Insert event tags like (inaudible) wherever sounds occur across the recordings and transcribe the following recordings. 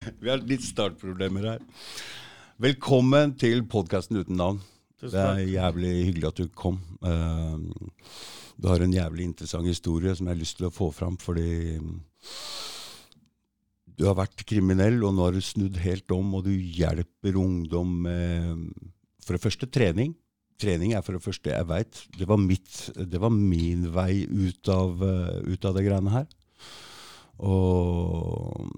Vi har litt startproblemer her. Velkommen til podkasten uten navn. Det er jævlig hyggelig at du kom. Eh, Du har en jævlig interessant historie som jeg har lyst til å få fram, fordi du har vært kriminell, og nå har du snudd helt om, og du hjelper ungdom med for det første trening. Trening er for det første jeg veit. Det, var mitt- det var min vei ut av, eh, ut av det greiene her. Og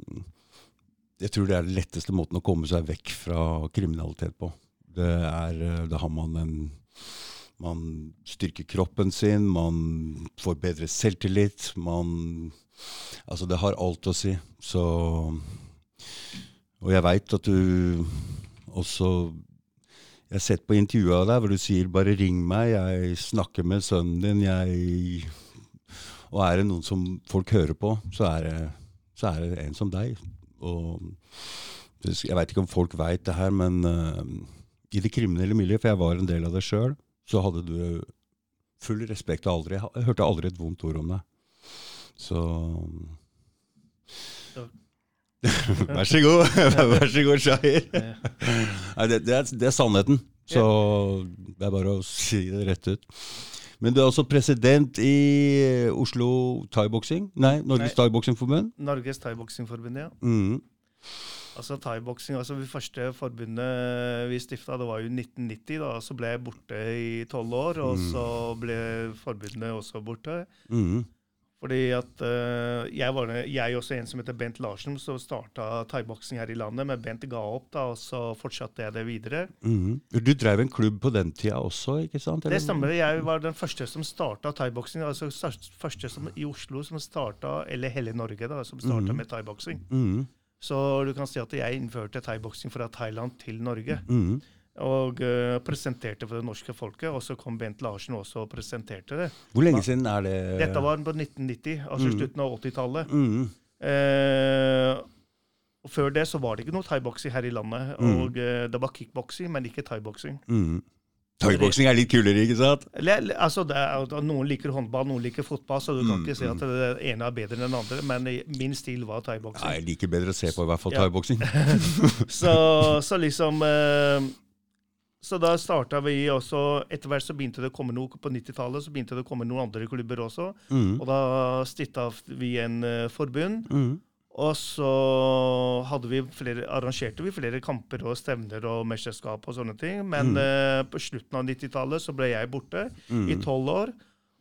jeg tror det er den letteste måten å komme seg vekk fra kriminalitet på. Det er, eh, da har man en Man styrker kroppen sin, man får bedre selvtillit. Man Altså, det har alt å si. Så Og jeg veit at du også Jeg har sett på intervjuet av deg hvor du sier 'bare ring meg', jeg snakker med sønnen din, jeg Og er det noen som folk hører på, så er det, så er det en som deg. Og jeg veit ikke om folk veit det her, men uh, i det kriminelle miljøet, for jeg var en del av det sjøl, så hadde du full respekt og aldri Jeg hørte aldri et vondt ord om deg. Så (laughs) Vær så god, (laughs) vær så god, Shahir. Nei, det, det, er, det er sannheten. Så det er bare å si det rett ut. Men du er også president i Oslo thaiboksing? Nei, Norges thaiboksingforbund? Norges thaiboksingforbund, ja. Mm. Altså thaiboksing, altså Det første forbundet vi stifta, det var jo 1990. da, Så ble jeg borte i tolv år, og Mm. så ble forbundet også borte. Mm. Fordi at uh, jeg var jeg også en som heter Bent Larsen, som starta thaiboksing her i landet. Men Bent ga opp, da, og så fortsatte jeg det videre. Mm. Du drev en klubb på den tida også, ikke sant? Det stemmer. Jeg var den første som starta thaiboksing. Altså første som, i Oslo som starta, eller hele Norge, da, som starta mm. med thaiboksing. Mm. Så du kan si at jeg innførte thaiboksing fra Thailand til Norge. Mm. Og uh, presenterte for det norske folket. Og så kom Bent Larsen også og presenterte det. Hvor lenge siden er det? Dette var på 1990, altså mm. slutten av 80-tallet. mm. Uh, før det så var det ikke noe thaiboksing her i landet. Mm. Og uh, det var kickboksing, men ikke thaiboksing. Mm. Thaiboksing er litt kulere, ikke sant? Altså det er, noen liker håndball, noen liker fotball, så du kan Mm, ikke si at det ene er bedre enn den andre. Men min stil var Ja, thaiboksing. jeg liker bedre å se på i hvert fall Ja. thaiboksing. (laughs) Så, så liksom eh, Så da starta vi også Etter hvert så begynte det å komme noe på 90-tallet, så begynte det å komme noen andre klubber også. Mm. Og da stifta vi en uh, forbund. Mm. Og så vi flere, arrangerte vi flere kamper og stevner og mesterskap og sånne ting. Men Mm. uh, på slutten av 90-tallet så ble jeg borte i Mm. tolv år.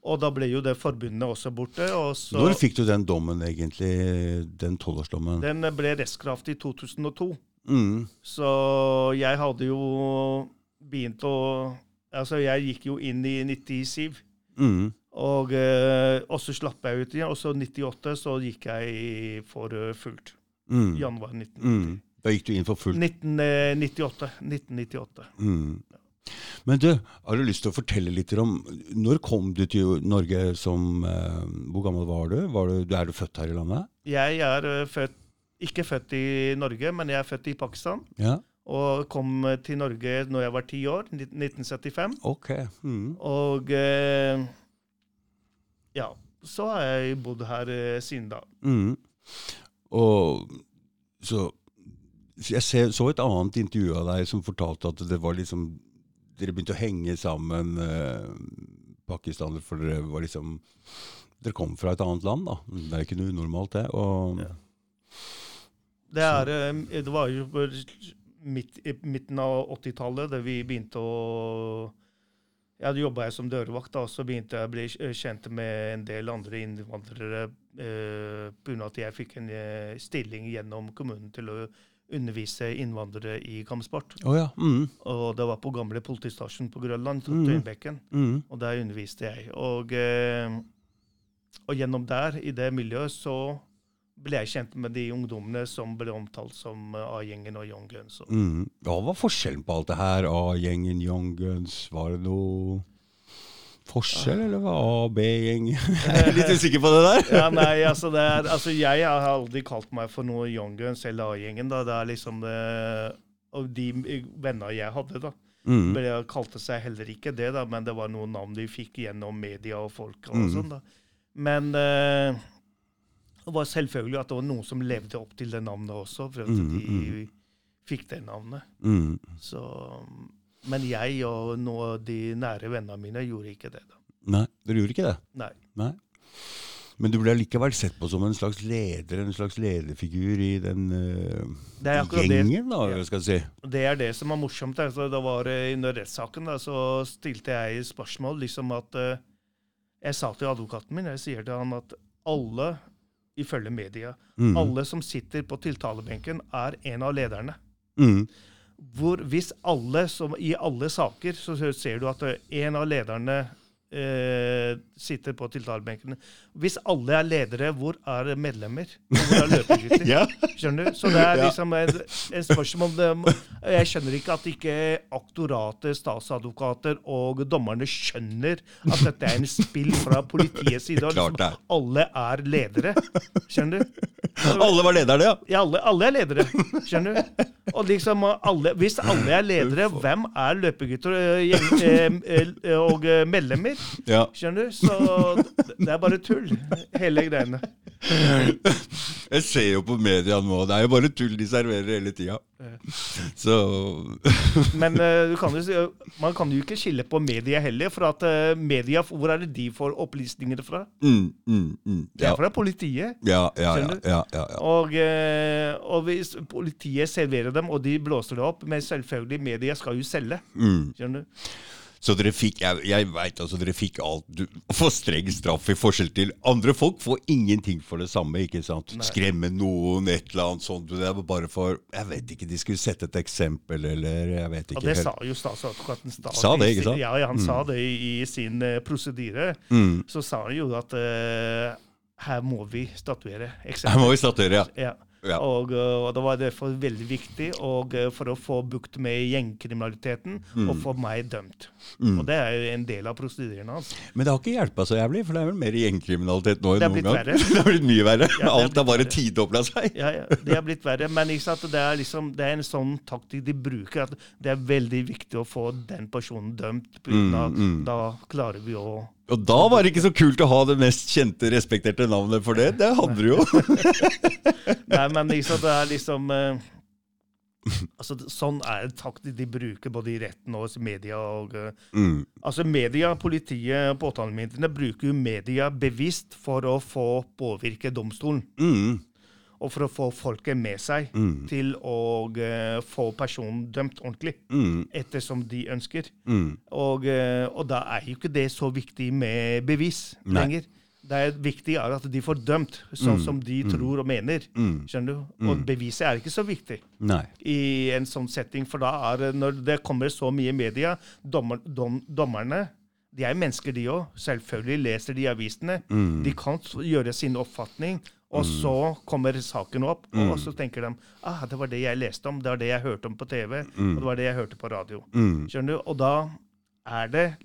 Og da ble jo det forbundet også borte. Og så Når fikk du den dommen, egentlig? Den tolvårsdommen? Den ble rettskraftig i 2002. Mm. Så jeg hadde jo begynt å Altså, jeg gikk jo inn i 97. Mm. Og, eh, og så slapp jeg ut igjen. Og så 98 så gikk jeg for eh, fullt. Mm. Januar 1990. Mm. Da gikk du inn for fullt. 1998. 1998. Mm. Men du, har du lyst til å fortelle litt om Når kom du til Norge som eh, Hvor gammel var du? Var du? Er du født her i landet? Jeg er eh, født, ikke født i Norge, men jeg er født i Pakistan. Ja. Og kom til Norge når jeg var ti år, 1975. Ok. Mm. Og eh, ja, så har jeg bodd her eh, siden da. Mm. Og så Jeg så et annet intervju av deg som fortalte at det var liksom Dere begynte å henge sammen, eh, pakistanere, for dere var liksom Dere kom fra et annet land, da. Det er ikke noe unormalt, det. Og, Ja. Det, er, eh, det var jo midt, i midten av 80-tallet da vi begynte å Ja, da jobba jeg som dørvakt, da, og så begynte jeg å bli kjent med en del andre innvandrere eh, pga. at jeg fikk en eh, stilling gjennom kommunen til å undervise innvandrere i kampsport. Oh, ja. Mm. Og det var på gamle politistasjonen på Grønland, mm. Tøyenbekken. Mm. Og der underviste jeg. Og, eh, og gjennom der, i det miljøet, så ble jeg kjent med de ungdommene som ble omtalt som eh, A-gjengen og Young Guns. Mm. Hva var forskjellen på alt det her? A-gjengen, Young Guns, var det noe forskjell, eller var A- og B-gjeng? (laughs) Jeg er (laughs) litt usikker på det der. ja, nei, altså, det er, altså Jeg har aldri kalt meg for noe Young Guns eller A-gjengen. da, Det er liksom det, Og de venner jeg hadde, da, Mm. ble, kalte seg heller ikke det, da, men det var noen navn de fikk gjennom media og folk. og Mm. sånn da. Men eh, Det var selvfølgelig at det var noen som levde opp til det navnet også, for at Mm, de fikk det navnet. Mm. Så, men jeg og noen av de nære vennene mine gjorde ikke det. da. Nei, dere gjorde ikke det? Nei. Nei. Men du ble likevel sett på som en slags leder, en slags lederfigur i den uh, er det. gjengen, da, Ja. skal jeg si. Det er det som er morsomt. Altså, det var Under rettssaken da, så stilte jeg spørsmål liksom at uh, Jeg sa til advokaten min jeg sier til han at alle, ifølge media, Mm. alle som sitter på tiltalebenken, er en av lederne. Mm. Hvor hvis alle som I alle saker så ser du at en av lederne eh, sitter på tiltalebenkene. Hvis alle er ledere, hvor er medlemmer? Hvor er løpegutter? (laughs) Ja. Skjønner du? Så det er liksom en, en spørsmål om det, Jeg skjønner ikke at ikke aktoratet, statsadvokater og dommerne skjønner at dette er en spill fra politiets side. og Klart Liksom, det alle er ledere. Skjønner du? Alle var lederne, ja. Ja, alle, alle er ledere. Skjønner du? Og liksom, alle, hvis alle er ledere, hvem er løpegutter gjeng- eh, eh, og eh, medlemmer? Ja. Skjønner du? Så det er bare tull, hele greiene. Jeg ser jo på media nå, det er jo bare tull de serverer hele tida. Så Men du kan jo, man kan jo ikke skille på media heller, for at eh, media, hvor er det de får opplysningene fra? mm, mm, mm. Det Ja. er fra politiet. Ja, ja, ja, ja. Og, eh, og hvis politiet serverer dem, og de blåser det opp, men selvfølgelig, media skal jo selge. Mm. Skjønner du? Så dere fikk jeg, jeg vet altså, dere fikk alt du får streng straff i forskjell til andre folk. Får ingenting for det samme. ikke sant? Nei. Skremme noen, et eller annet sånt. Det var bare for Jeg vet ikke, de skulle sette et eksempel, eller jeg vet ikke. Og det helt. sa jo statsadvokaten Sa det, ikke sant? Ja, han sa det i, i sin uh, prosedyre. Mm. Så sa han jo at uh, her må vi statuere eksempel. Her må vi statuere, ja. Ja. Ja. Og, eh, og det var derfor veldig viktig og, eh, for å få bukt med gjengkriminaliteten og få meg dømt. Mm. Og det er jo en del av prosedyrene hans. Men det har ikke hjulpet så jævlig, for det er vel mer gjengkriminalitet nå enn noen gang. verre. (laughs) det har blitt mye verre. Ja, Alt har bare tidobla seg. Ja, ja, Det har blitt verre. Men ikke sant? Det, er liksom, det er en sånn taktikk de bruker. at Det er veldig viktig å få den personen dømt. på grunn av- Mm, mm. Da klarer vi å Og da var det ikke så kult å ha det mest kjente, respekterte navnet for det. Det hadde du jo. (laughs) Nei, men liksom, det er liksom eh, altså, Sånn er det taktikk de bruker både i retten og i media. og eh, Mm. altså Media, politiet, og påtalemyndighetene bruker jo media bevisst for å få påvirke domstolen. Mm. Og for å få folket med seg Mm. til å uh, få personen dømt ordentlig. Mm. Ettersom de ønsker. Mm. Og, uh, og da er jo ikke det så viktig med bevis Nei. lenger. Det er viktig er at de får dømt sånn Mm. som de tror og mener. Mm. Skjønner du? Og beviset er ikke så viktig Nei. i en sånn setting, for da er når det kommer så mye i media dommer, dom, Dommerne de er mennesker, de òg. Selvfølgelig leser de avisene. Mm. De kan gjøre sin oppfatning. Og så kommer saken opp, Mm. og så tenker de ah, det var det jeg leste om, det var det jeg hørte om på TV, og det var det jeg hørte på radio. Mm. Skjønner du? Og da er det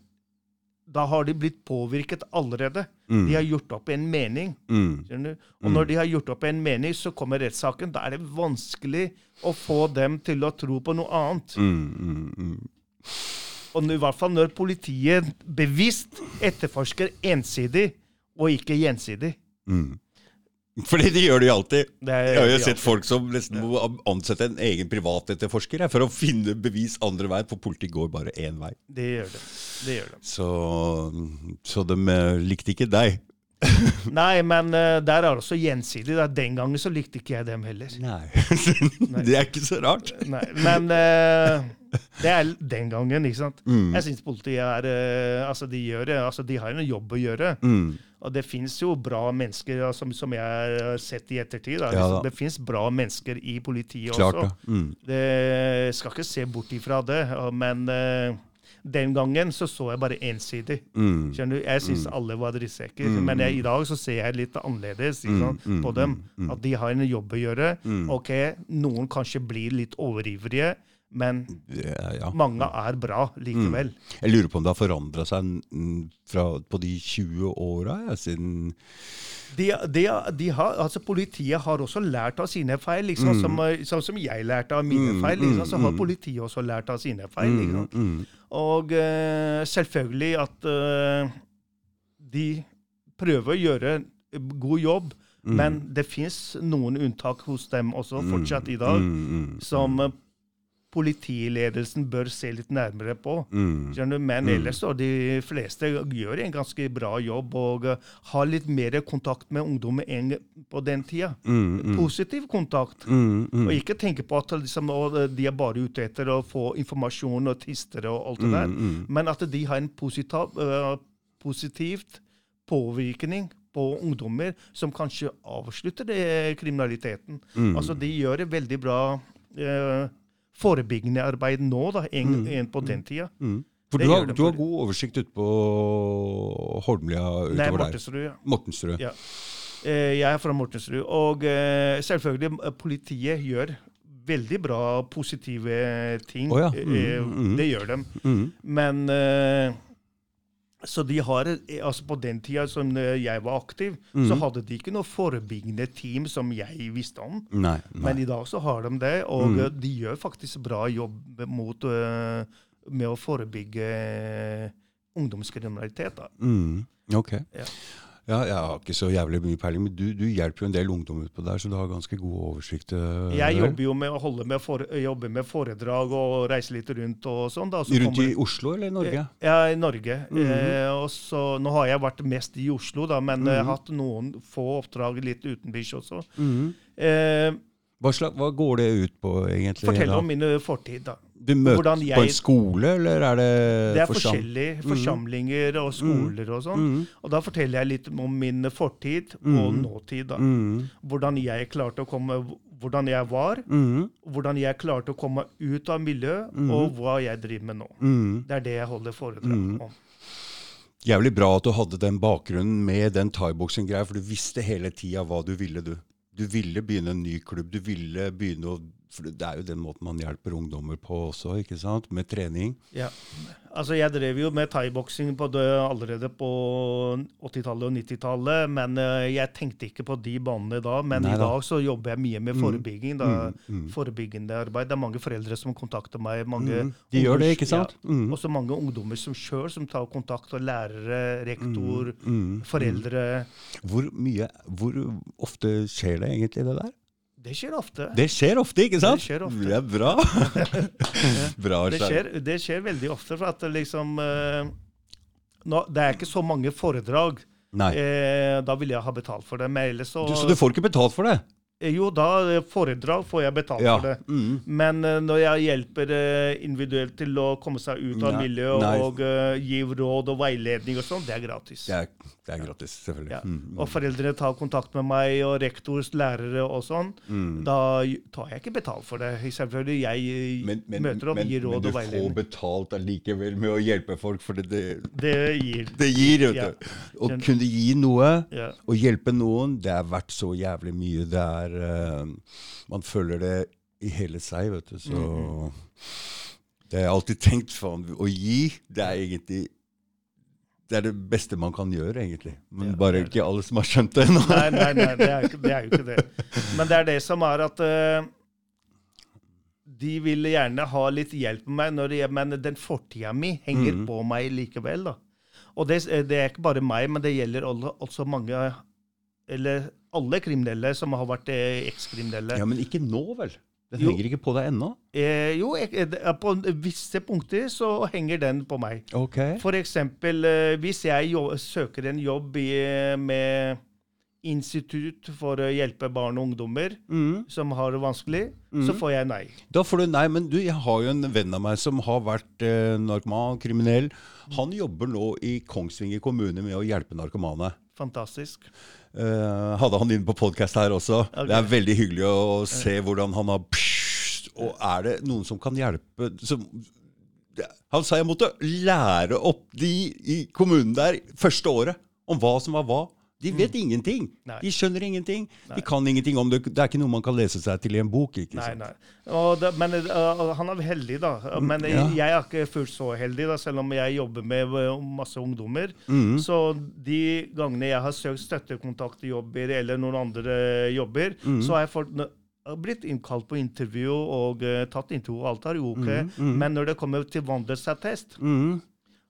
Da har de blitt påvirket allerede. Mm. De har gjort opp en mening. Mm. Og når de har gjort opp en mening, så kommer rettssaken. Da er det vanskelig å få dem til å tro på noe annet. Mm. Mm. Mm. Og i hvert fall når politiet bevisst etterforsker ensidig og ikke gjensidig. Fordi de gjør det jo alltid. Det Jeg har jo sett folk som nesten må ansette en egen privatetterforsker for å finne bevis andre veien, for politiet går bare én vei. Det gjør det. det, gjør det. Så, så de eh, likte ikke deg. (laughs) Nei, men uh, der er det også gjensidig. Da. Den gangen så likte ikke jeg dem heller. Nei. (laughs) det er ikke så rart. Nei, men uh, det er den gangen, ikke sant. Mm. Jeg syns politiet er uh, Altså, de gjør det. Altså, de har en jobb å gjøre. Mm. Og det fins jo bra mennesker, ja, som, som jeg har sett i ettertid. Da. Ja, da. det fins bra mennesker i politiet Klart også. det. Mm. Det skal ikke se bort ifra det. Men uh, den gangen så så jeg bare ensidig. Mm. Skjønner du? Jeg syns alle var drittsekker. Mm. Men jeg, i dag så ser jeg litt annerledes Mm, mm, på dem. mm, mm. At de har en jobb å gjøre. Mm. Ok, noen kanskje blir litt overivrige, men Ja, ja. mange er bra likevel. Jeg lurer på om det har forandra seg mm, fra, på de 20 åra ja, siden De, de, de har, altså Politiet har også lært av sine feil, liksom, Mm. som, eh, sånn som jeg lærte av mine Mm, feil. Liksom, så har mm, politiet også lært av sine feil. mm, Liksom. mm, Og uh, selvfølgelig at uh, de prøver å gjøre god jobb, Men det fins noen unntak hos dem også fortsatt i dag, Mm, mm, som eh, politiledelsen bør se litt nærmere på. mm? Men ellers så de fleste gjør en ganske bra jobb og uh, har litt mer kontakt med ungdom enn på den tida. mm, mm, Positiv kontakt. mm, mm, Og ikke tenke på at liksom, de er bare ute etter å få informasjon og tister og alt det der. mm, mm. Men at de har en positiv, uh, positivt påvirkning på ungdommer som kanskje avslutter det kriminaliteten. Mm. Altså, de gjør det veldig bra øh, forebyggende arbeid nå da, enn Mm. en på den tida. Mm. For du har, du har god oversikt ute på Holmlia Nei, utover der. Mortensrud, ja. Mortensrud. Ja. Eh, Jeg er fra Mortensrud. Og eh, selvfølgelig, eh, politiet gjør veldig bra positive ting. Oh, ja. Eh, Mm, mm. Det gjør de. Mm. Men Så de har Altså, på den tida som eh, jeg var aktiv, Mm. så hadde de ikke noe forebyggende team som jeg visste om. Nei. nei. Men i dag så har de det, og Mm. de gjør faktisk bra jobb mot eh, med å forebygge ungdomskriminalitet. da. Mm. Ok. Ja. Ja, jeg har ikke så jævlig mye peiling, men du, du hjelper jo en del ungdom utpå der, så du har ganske god oversikt. Uh, Jeg jobber jo med å holde med, for, jobber med foredrag og reise litt rundt og sånn. da. Så Rundt i Oslo eller Norge? Ja, i Norge. Mhm. eh, og så, nå har jeg vært mest i Oslo, da, men jeg Mhm. har hatt noen få oppdrag litt utenbys også. Mhm. Eh, Hva, slag, hva går det ut på, egentlig? fortell om min eh, fortid, da. Du møter jeg, på en skole, eller er det Det er forsam- forskjellige forsamlinger og skoler og sånn. Mm. Og da forteller jeg litt om min fortid og Mhm. nåtid. da. Mhm. Hvordan jeg klarte å komme Hvordan jeg var, Mhm. hvordan jeg klarte å komme ut av miljøet, Mhm. og hva jeg driver med nå. Mhm. Det er det jeg holder foredrag Mhm. om. Jævlig bra at du hadde den bakgrunnen med den thaiboksing-greia, for du visste hele tida hva du ville, du. Du ville begynne en ny klubb. Du ville begynne å For det er jo den måten man hjelper ungdommer på også, ikke sant? Med trening. Ja. Altså, jeg drev jo med thaiboksing allerede på 80-tallet og 90-tallet, men eh, jeg tenkte ikke på de banene da. Men Nei i dag så jobber jeg mye med Mm. forebygging. da. Mm, mm. Forebyggende arbeid. Det er mange foreldre som kontakter meg. mange mm. De gjør det, ikke sant? Ja. Mhm. Også mange ungdommer som sjøl som tar kontakt, og lærere, rektor, foreldre. Hvor mye Hvor ofte skjer det egentlig, det der? Det skjer ofte. Det skjer ofte, ikke sant? Det skjer ofte. Det er bra. (laughs) bra Det skjer, det skjer veldig ofte, for at liksom eh, nå, Det er ikke så mange foredrag. Eh, da vil jeg ha betalt for det. Så Du, så du får ikke betalt for det? Eh, Jo, da eh, foredrag får jeg betalt Ja. for det. Mm. Men uh, når jeg hjelper uh, individuelt til å komme seg ut av Nei, miljøet nei. og uh, gi råd og veiledning og sånn, det er gratis. Det er, det er gratis, selvfølgelig. Ja. Mm. Og foreldrene tar kontakt med meg, og rektors lærere og sånn. Mhm. Da tar jeg ikke betalt for det. Selvfølgelig, jeg Men, men, møter opp, men, gir men du får betalt allikevel med å hjelpe folk, for det, det, gir. det gir, vet Ja. du. Å kunne gi noe, og hjelpe noen, det er verdt så jævlig mye. Det er eh, Man føler det i hele seg, vet du. Så Mhm. Det har jeg alltid tenkt, faen. Å gi, det er egentlig det er det beste man kan gjøre, egentlig. Men Ja, bare er ikke alle som har skjønt det ennå. Nei, nei, nei det, er, ikke- det er jo ikke det. Men det er det som er at uh, De vil gjerne ha litt hjelp med meg, når de, men den fortida mi henger mm. på meg likevel. da. Og det, det er ikke bare meg, men det gjelder også mange Eller alle kriminelle som har vært eh, ekskriminelle. Ja, men ikke nå, vel? Den Jo. henger ikke på deg ennå? Eh, jo, jeg, eh, på visse punkter så henger den på meg. Okay. For eksempel eh, hvis jeg jobb, søker en jobb i, med Institutt for å hjelpe barn og ungdommer mm. som har det vanskelig, så Mhm. får jeg nei. Da får du nei, men du, jeg har jo en venn av meg som har vært eh, narkoman, kriminell. Han jobber nå i Kongsvinger kommune med å hjelpe narkomane. Fantastisk. Eh, hadde han inne på podkast her også. Okay. Det er veldig hyggelig å se hvordan han har pssst, Og er det noen som kan hjelpe som, det- Han sa jeg måtte lære opp de i kommunen der første året om hva som var hva. De vet ingenting. Mm. Nei. De skjønner ingenting. Nei. De kan ingenting om det. Det er ikke noe man kan lese seg til i en bok. ikke Nei, sant? nei. Og det, men uh, han er heldig, da. Men Mm, ja. jeg er ikke fullt så heldig, da, selv om jeg jobber med uh, masse ungdommer. Mm. Så de gangene jeg har søkt støttekontaktjobber eller noen andre jobber, Mhm. så har jeg fått blitt innkalt på intervju og uh, tatt intervju, og alt er jo ok. Men når det kommer til vandelsattest, Mhm.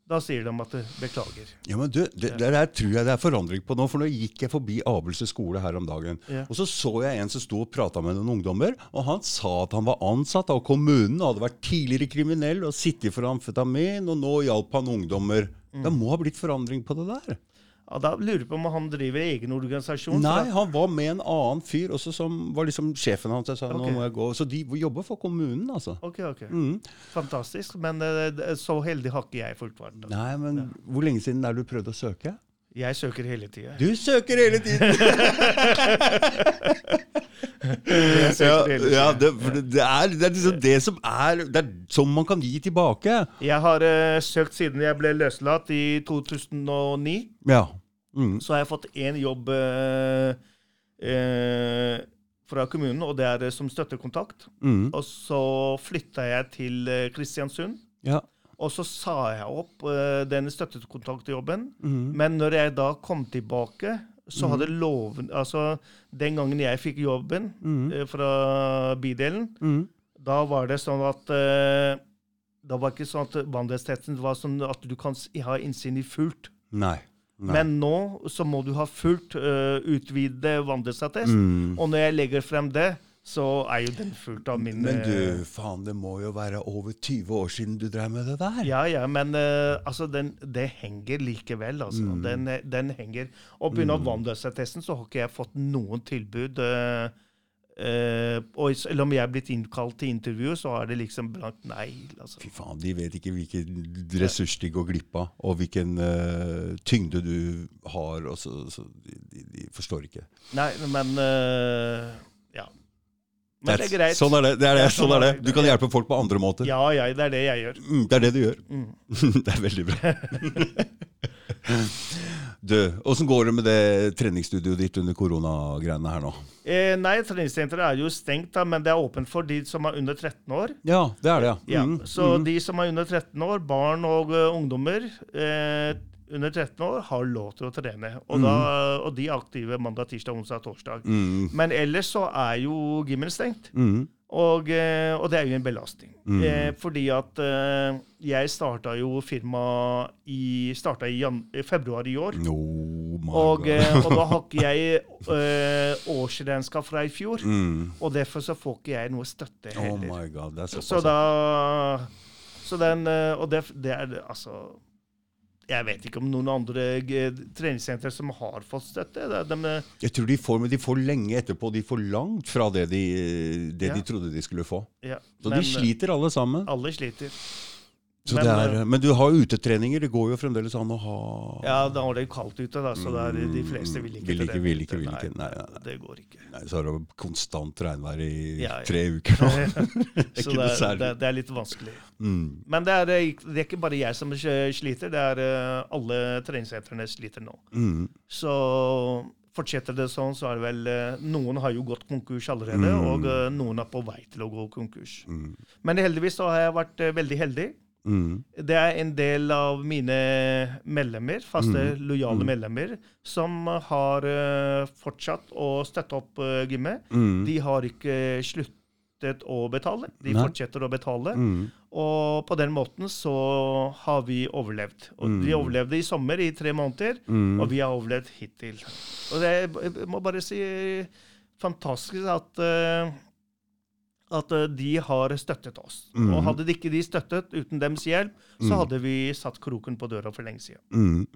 Da sier de at de beklager. Ja, men du, det, det der tror jeg det er forandring på nå. For nå gikk jeg forbi Abelse skole her om dagen. Ja. Og så så jeg en som sto og prata med noen ungdommer. Og han sa at han var ansatt av kommunen, og hadde vært tidligere kriminell og sittet for amfetamin, og nå hjalp han ungdommer. Mm. Det må ha blitt forandring på det der. Ja, da lurer jeg på om han driver egen organisasjon. Nei, han var med en annen fyr også som var liksom sjefen hans. Jeg sa nå må jeg gå. Så de jobber for kommunen, altså. Ok, ok. Mm. Fantastisk. Men eh, så heldig har ikke jeg fulgt vært. Nei, men hvor lenge siden er du prøvd å søke? Jeg søker hele tida. Du søker hele tiden! (laughs) Ja, søker hele tiden. det, for det, det, er, det er liksom det som er Det er sånn man kan gi tilbake. Jeg har uh, søkt siden jeg ble løslatt i 2009. Ja. Mm. Så har jeg fått én jobb uh, uh, fra kommunen, og det er som støttekontakt. Mm. Og så flytta jeg til Kristiansund. Ja. Og så sa jeg opp uh, den støttekontaktjobben. Mm. Men når jeg da kom tilbake, så hadde loven Altså, den gangen jeg fikk jobben Mm. uh, fra bydelen, Mm. da var det sånn at uh, Da var det ikke sånn at vandelstesten var sånn at du kan ha innsyn i fullt. Nei. Nei. Men nå så må du ha fullt uh, utvidet vandelsattest. mm. Og når jeg legger frem det, så er jo den fullt av min Men eh, du, faen, det må jo være over 20 år siden du drev med det der. Ja, ja, men uh, altså, den, det henger likevel. Altså. Mm. Den, den henger. Og pga. mm. vandelsattesten så har ikke jeg fått noen tilbud. Uh, uh, og selv om jeg er blitt innkalt til intervju, så er det liksom blankt nei. Altså. Fy faen, de vet ikke hvilken ressurs de går glipp av, og hvilken eh, tyngde du har. Og så, så de, de, forstår ikke. Nei, men eh, Ja. Men det er greit. Sånn er det. det, er det. Ja, Sånn er det. Du kan hjelpe folk på andre måter. Ja, ja, det er det jeg gjør. Mm, det er det du gjør. Mm. (laughs) det er veldig bra. (laughs) du, åssen går det med det treningsstudioet ditt under koronagreiene her nå? Eh, nei, treningssenteret er jo stengt, da, men det er åpent for de som er under 13 år. Ja, det er det, ja. Ja, Mm, så mm. de som er under 13 år, barn og uh, ungdommer eh, under 13 år, har lov til å trene. Og, da, og de er aktive mandag, tirsdag, onsdag, torsdag. Mm, Men ellers så er jo gymmen stengt. mm, Og, eh, og det er jo en belastning. Mm. Eh, fordi at eh, jeg starta jo firma i, i, jan i februar i år. No, Og, eh, og da har (laughs) ikke jeg eh, årsregnskap fra i fjor. mm. Og derfor så får ikke jeg noe støtte Oh heller. my god, såpass. Så da Så den eh, Og det, det er altså Jeg vet ikke om noen andre treningssentre som har fått støtte. De, de, eh, Jeg tror de får, men de får lenge etterpå. De får langt fra det de, det Ja. de trodde de skulle få. ja, Så men, de sliter alle sammen. eh, Alle sliter. Så men, er, eh, men du har utetreninger. Det går jo fremdeles an å ha Ja, da var det kaldt ute, da, så det er, de fleste vil ikke Vil ikke, vil ikke, vil ikke. Nei, nei, nei. Det går ikke. Nei, Så har det konstant regnvær i Ja, ja. tre uker nå. (laughs) så det er, det, det er litt vanskelig. Mm. Men det er, det er ikke bare jeg som sliter, det er eh, alle treningssentrene sliter nå. Mm. Så fortsetter det sånn, så er det vel eh, Noen har jo gått konkurs allerede, Mm. og noen er på vei til å gå konkurs. Mm. Men heldigvis så har jeg vært veldig heldig. Mm. Det er en del av mine medlemmer, faste, Mm. lojale Mm. medlemmer, som har uh, fortsatt å støtte opp uh, gymmet. Mm. De har ikke sluttet å betale. De Nei. fortsetter å betale. Mm. Og på den måten så har vi overlevd. Og. Vi overlevde i sommer i tre måneder. Og vi har overlevd hittil. Og det, jeg må bare si fantastisk at, eh, at eh, de har støttet oss. Mm. Og hadde de ikke de støttet uten deres hjelp, så Mm. hadde vi satt kroken på døra for lenge siden. Mm.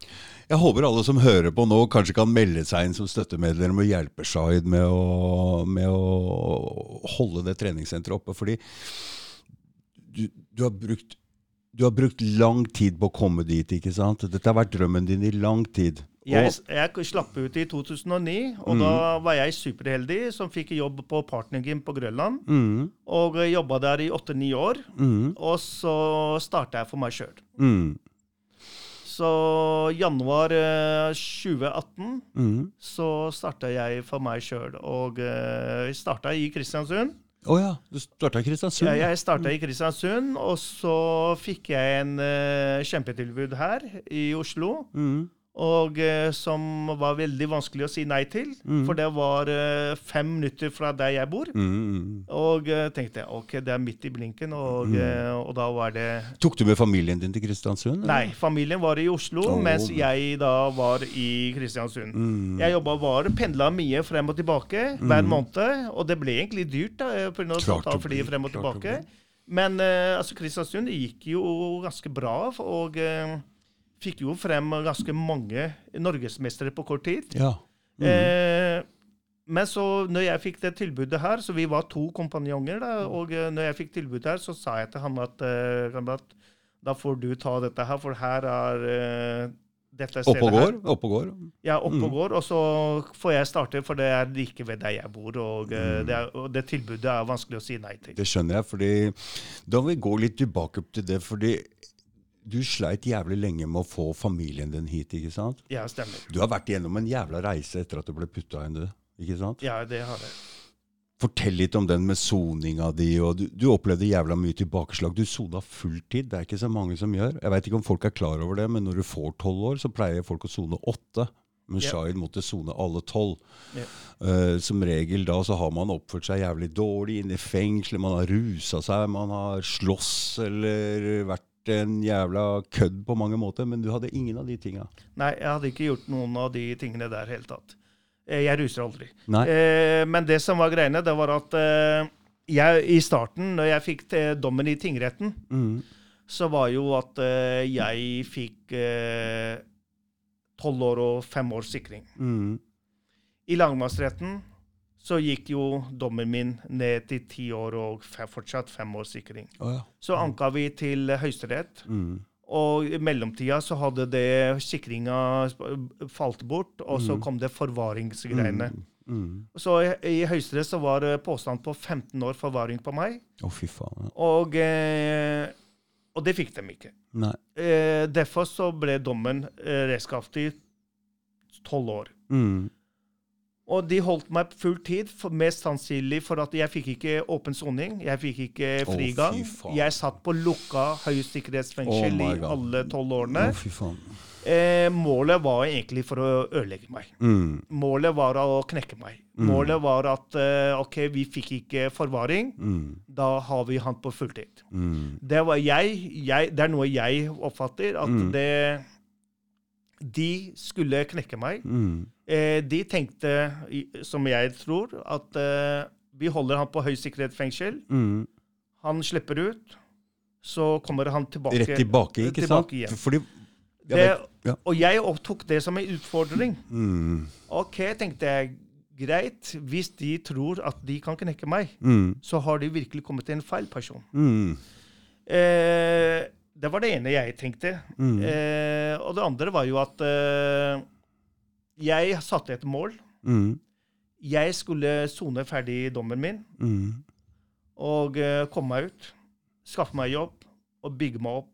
Jeg håper alle som hører på nå, kanskje kan melde seg inn som støttemedlem og hjelpe Shahid med å, med å holde det treningssenteret oppe. Fordi du, du, har brukt, du har brukt lang tid på å komme dit, ikke sant? Dette har vært drømmen din i lang tid. Jeg, jeg slapp ut i 2009, og Mm. da var jeg superheldig som fikk jobb på Partnergym på Grønland. Mm. Og jobba der i åtte-ni år. Mm. Og så starta jeg for meg sjøl. Mm. Så januar eh, 2018 Mm. så starta jeg for meg sjøl. Og uh, jeg starta i Kristiansund. Å ja, du starta i Kristiansund? Ja, jeg starta i Kristiansund, og så fikk jeg en uh, kjempetilbud her i Oslo. Mm. Og eh, som var veldig vanskelig å si nei til. Mm. For det var eh, fem minutter fra der jeg bor. Mm. Og eh, tenkte jeg, ok, det er midt i blinken, og, Mm. eh, og da var det Tok du med familien din til Kristiansund? eller? Nei, familien var i Oslo, oh. mens jeg da var i Kristiansund. Mm. Jeg jobba bare, pendla mye frem og tilbake hver måned. Og det ble egentlig dyrt, da, pga. å ta flyet frem og tilbake. Men eh, altså, Kristiansund gikk jo ganske bra, og eh, fikk jo frem ganske mange norgesmestere på kort tid. Ja. Mm. Eh, men så når jeg fikk det tilbudet her, så vi var to kompanjonger, da, og eh, når jeg fikk tilbudet her, så sa jeg til han at, eh, da får du ta dette her, for her er uh, dette stedet Opp og går? her. Opp og går? Ja, opp og Mm. går, og så får jeg starte, for det er like ved der jeg bor, og, Mm. det, er, og det tilbudet er vanskelig å si nei til. Det skjønner jeg, fordi da må vi gå litt tilbake til det. fordi du sleit jævlig lenge med å få familien din hit, ikke sant? Ja, stemmer. Du har vært igjennom en jævla reise etter at du ble putta inn, du. Ikke sant? Ja, det har jeg. Fortell litt om den med soninga di. og Du, du opplevde jævla mye tilbakeslag. Du sona fulltid. Det er ikke så mange som gjør. Jeg veit ikke om folk er klar over det, men når du får tolv år, så pleier folk å sone åtte. Men. Shahid måtte sone alle tolv. Ja. Eh, som regel da så har man oppført seg jævlig dårlig inne i fengselet. Man har rusa seg, man har slåss eller vært en jævla kødd på mange måter. Men du hadde ingen av de tinga. Nei, jeg hadde ikke gjort noen av de tingene der helt tatt. Eh, Jeg ruser aldri. Eh, men det som var greiene, det var at eh, jeg i starten, når jeg fikk til dommen i tingretten, Mm. så var jo at eh, jeg fikk tolv år og fem års sikring. Mm. I lagmannsretten så gikk jo dommen min ned til ti år og fortsatt fem års sikring. Oh, ja. Så anka vi til Høyesterett. Mm. Og i mellomtida så hadde det sikringa falt bort, og så Mm. kom det forvaringsgreiene. Mm. Mm. Så i, i Høyesterett så var det påstand på 15 år forvaring på meg, Å, fy faen. Og, eh, og det fikk de ikke. Eh, derfor så ble dommen eh, redskapet i tolv år. Mm. Og de holdt meg full tid, mest sannsynlig for at jeg fikk ikke åpen soning. Jeg fikk ikke frigang. faen. jeg satt på lukka høysikkerhetsfengsel Oh i alle tolv årene. Oh. Eh, målet var egentlig for å ødelegge meg. Mm. Målet var å knekke meg. Mm. Målet var at eh, OK, vi fikk ikke forvaring. Mm. Da har vi han på fulltid. Mm. Det, var jeg, jeg, det er noe jeg oppfatter, at Mm. det De skulle knekke meg. Mm. Eh, de tenkte, som jeg tror, at eh, vi holder han på høysikkerhetsfengsel. Mm. Han slipper ut. Så kommer han tilbake. Rett tilbake, ikke tilbake sant? igjen. Fordi jeg Det, vet- ja. Og jeg opptok det som en utfordring. mm. OK, tenkte jeg. Greit, hvis de tror at de kan knekke meg, Mm. så har de virkelig kommet til en feil person. Mm. Eh, det var det ene jeg tenkte. Mm. Eh, og det andre var jo at eh, jeg satte et mål. Mm. Jeg skulle sone ferdig dommen min Mm. og eh, komme meg ut. Skaffe meg jobb og bygge meg opp.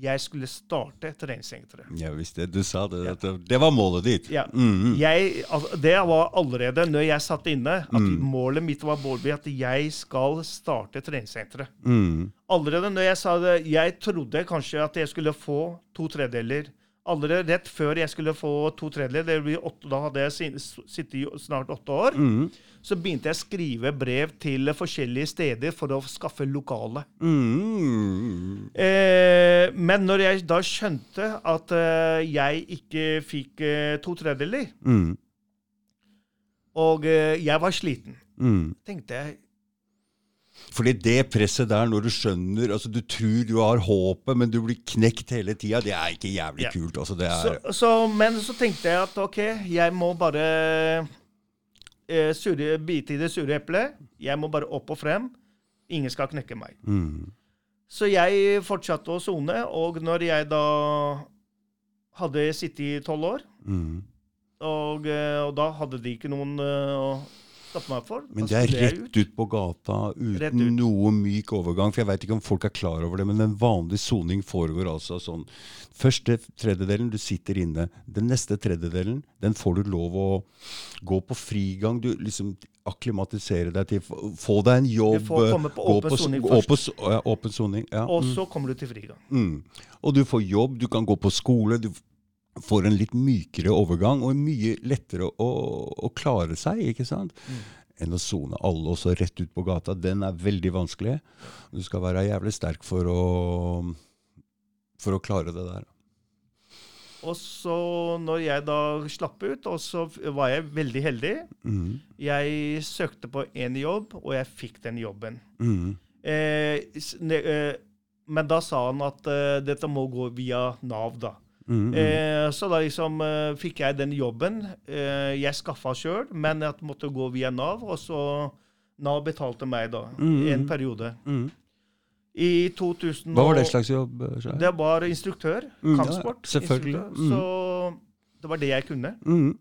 Jeg skulle starte treningssenteret. Jeg visste det. Du sa det. Ja. at Det, var målet ditt. Ja. Mm. Jeg, altså, det var allerede når jeg satt inne, at Mm. målet mitt var Bårdby, at jeg skal starte treningssenteret. Mm. Allerede når jeg sa det, jeg trodde kanskje at jeg skulle få to tredjedeler. Allerede rett før jeg skulle få to tredjedeler, da hadde jeg sittet i snart åtte år, Mm. så begynte jeg å skrive brev til forskjellige steder for å skaffe lokale. Mm. Eh, men når jeg da skjønte at eh, jeg ikke fikk eh, to tredjedeler, Mm. og eh, jeg var sliten, Mm. tenkte jeg Fordi det presset der, når du skjønner altså Du tror du har håpet, men du blir knekt hele tida, det er ikke jævlig Ja. kult. Altså, det er så, så, Men så tenkte jeg at OK, jeg må bare eh, sure, bite i det sure eplet. Jeg må bare opp og frem. Ingen skal knekke meg. mm. Så jeg fortsatte å sone, og når jeg da hadde sittet i tolv år, Mm. og, eh, og da hadde de ikke noen eh, stoppe meg for Men det er rett ut på gata uten ut. noe myk overgang. For jeg veit ikke om folk er klar over det, men en vanlig soning foregår altså sånn. Første tredjedelen, du sitter inne. Den neste tredjedelen, den får du lov å gå på frigang. Du liksom akklimatisere deg til. Få deg en jobb. får komme på åpen soning først. åpen soning. Ja. Og mm, så kommer du til frigang. mm. Og du får jobb, du kan gå på skole. Du får en litt mykere overgang og mye lettere å, å klare seg, ikke sant? Mm. Enn å sone alle også rett ut på gata. Den er veldig vanskelig. Du skal være jævlig sterk for å, for å klare det der. Og så når jeg da slapp ut, og så var jeg veldig heldig. Mm. Jeg søkte på en jobb, og jeg fikk den jobben. Mm. Eh, eh, men da sa han at eh, dette må gå via Nav, da. Mm. Mm. Eh, så da liksom eh, fikk jeg den jobben. Eh, jeg skaffa sjøl, men jeg måtte gå via Nav. Og så Nav betalte meg da, Mm, i en mm. periode. Mm. I 2000 Hva var det slags jobb? eh, Det var instruktør. Mm, ja, kampsport. selvfølgelig. instruktør. Mm. Så det var det jeg kunne. Mm.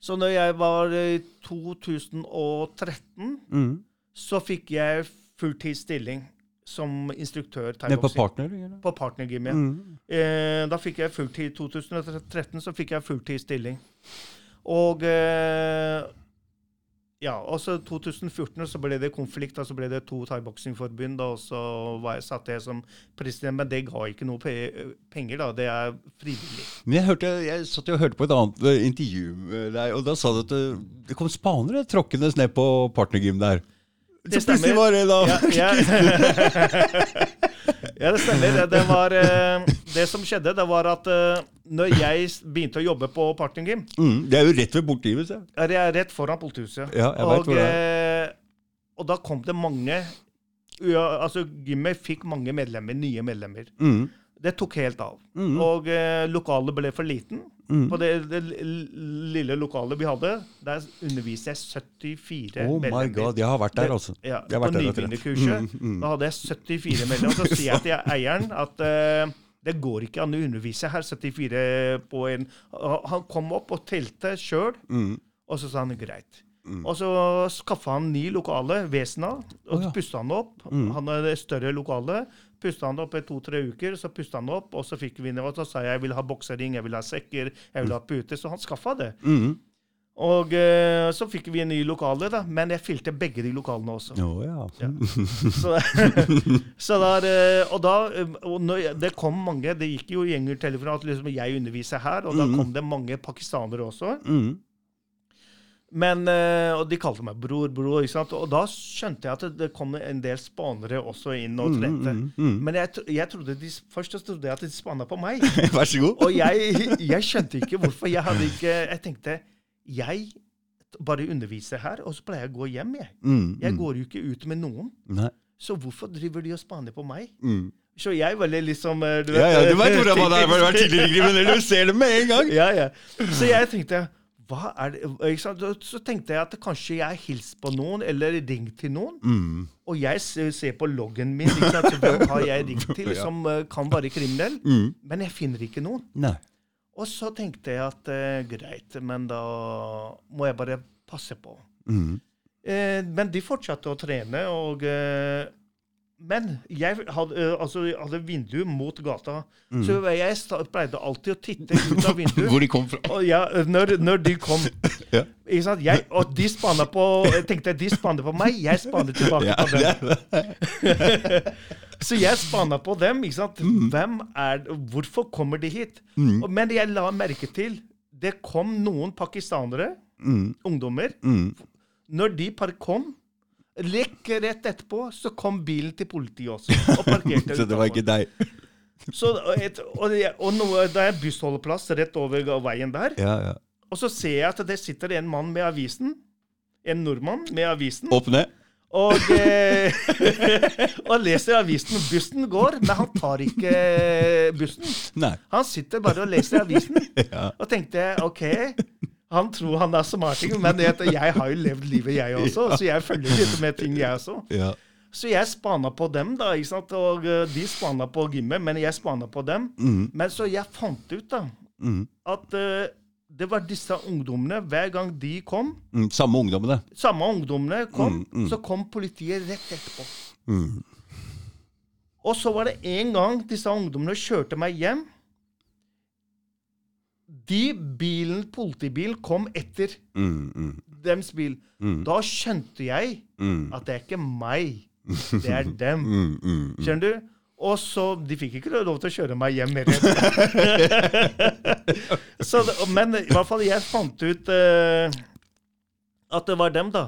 Så når jeg var i 2013, Mm. så fikk jeg fulltidsstilling som instruktør Nede på thaiboksing. partner? Eller? På partnergym, ja. Mm. Eh, da fikk jeg fulltid. I 2013 så fikk jeg fulltidsstilling. Og eh, ja, og så 2014 så ble det konflikt, og så ble det to thaiboksingforbund. Og så var jeg, satt jeg som president, men det ga ikke noe pe penger, da. Det er frivillig. Men jeg, hørte, jeg satt og hørte på et annet eh, intervju med deg, og da sa du at det, det kom spanere tråkkende ned på partnergym der. Det så plutselig var det da Ja, ja. (laughs) (laughs) ja, det stemmer. Det, det var eh, Det som skjedde, det var at eh, når jeg begynte å jobbe på partnergym mm, Det er jo rett ved bortgivet, Det er rett foran politihuset. Ja, jeg og, hvor det eh, og da kom det mange Altså, gymmet fikk mange medlemmer, nye medlemmer. Mm, Det tok helt av. mm, Og eh, lokalet ble for liten. mm. På det, det lille lokalet vi hadde, der underviste jeg 74 Oh my medlemmer. god, jeg har vært der, altså. Ja, Jeg har på nybegynnerkurset. Mm, mm. Da hadde jeg 74 medlemmer. Så sier jeg til eieren at eh, det går ikke an å undervise her. 74 på en Han kom opp og telte sjøl, Mm, og så sa han greit. mm. Og så skaffa han ny lokale, Vesna, og oh, ja. pussa han opp. Mm. Han hadde større lokale. Pusta han opp i to-tre uker, så pusta han opp, og så fikk vi og så sa jeg jeg vil ha boksering, jeg vil ha sekker, jeg vil ha puter. Så han skaffa det. Mm. Og uh, så fikk vi en ny lokale, da, men jeg fylte begge de lokalene også. Å ja. Ja. Så, (laughs) så der, uh, og da eh, og når Det kom mange Det gikk jo gjengertelefoner at liksom jeg underviser her, og da Mhm. kom det mange pakistanere også. Mm. Men, eh, Og de kalte meg bror, bror. ikke sant? Og da skjønte jeg at det, kom en del spanere også inn og trente. Mm, mm, mm. Men jeg, jeg trodde de, først trodde jeg at de spanna på meg. (laughs) Vær så god. Og jeg, jeg skjønte ikke hvorfor. Jeg hadde ikke Jeg tenkte jeg bare underviser her, og så pleier jeg å gå hjem. Jeg Mm, Jeg mm. går jo ikke ut med noen. Nei. Så hvorfor driver de og spaner på meg? Mm. Så jeg var litt liksom du vet, Ja, ja, du veit hvordan man er. (laughs) Har vært tidligere kriminell, du ser det med en gang. ja, ja. Så jeg tenkte hva er det? Så tenkte jeg at kanskje jeg har hilst på noen, eller ringt til noen. Mm. Og jeg ser på loggen min ikke sant? Så hvem har jeg ringt til (laughs) som eh, kan være kriminell. Mm. Men jeg finner ikke noen. Nei. Og så tenkte jeg at uh, greit, men da må jeg bare passe på. Mm. Uh, men de fortsatte å trene, og eh, Men jeg hadde, eh, altså, hadde vindu mot gata, så jeg pleide alltid å titte ut av (laughs) vinduet. Hvor de kom fra. Og ja, når, når de kom (laughs) Ja. Jeg, Og de spanna på Jeg tenkte de spanner på meg, jeg spanner tilbake Ja, på dem. (laughs) Så jeg spanna på dem. ikke sant? Hvem er? Hvorfor kommer de hit? Mm. Men jeg la merke til det kom noen pakistanere, Mm. ungdommer. Mm. Når de bare kom Like rett etterpå så kom bilen til politiet også. Og (laughs) parkerte Så det var ikke deg. Så, et, og, det, og noe, det er bussholdeplass rett over veien der. Ja, ja. Og så ser jeg at det sitter en mann med avisen. En nordmann med avisen. Åpne. Og, (laughs) eh, (laughs) og leser avisen. Bussen går, men han tar ikke bussen. Nei. Han sitter bare og leser avisen. Ja. Og tenkte OK, han tror han er smarting, men jeg, jeg har jo levd livet, jeg også. Så jeg følger litt med ting, jeg også. Ja. Så jeg spana på dem, da. ikke sant? Og eh, de spana på gymmet, men jeg spana på dem. Mm. Men så jeg fant ut da, Mm. at uh, det var disse ungdommene, hver gang de kom, Mm. Samme ungdommene. samme ungdommene kom, Mm, mm. så kom politiet rett etterpå. Mm. Og så var det en gang disse ungdommene kjørte meg hjem. De bilen, politibilen kom etter Mm. Mm. dems bil. Mm. Da skjønte jeg Mm. at det er ikke meg, det er (laughs) dem. Mm. Mm. Skjønner du? Og så, De fikk ikke lov til å kjøre meg hjem mer. (laughs) så, men i hvert fall jeg fant ut uh, at det var dem, da.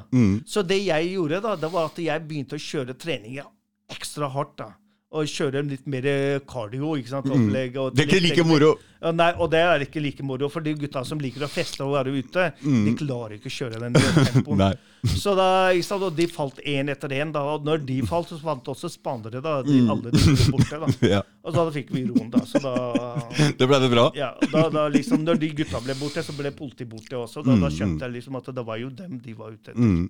Så det jeg gjorde, da, det var at jeg begynte å kjøre treninger ekstra hardt. da. Og kjøre litt mer cardio. ikke sant? Opplegg, og Mm. Det er ikke like moro. Ja, nei, og det er ikke like moro, for de gutta som liker å feste og være ute, de klarer ikke å kjøre den tempoen. (laughs) Mm. Så da, ikke sant, og De falt én etter én. Og når de falt, så falt også spanere. da, de, Alle de ble borte. da. Mm. (laughs) Ja. Og så da fikk vi roen, da. Så da, (laughs) Det ble det bra? ja, da, da liksom, Når de gutta ble borte, så ble politiet borte også. Da, Mm, da skjønte jeg liksom at det var jo dem de var ute etter.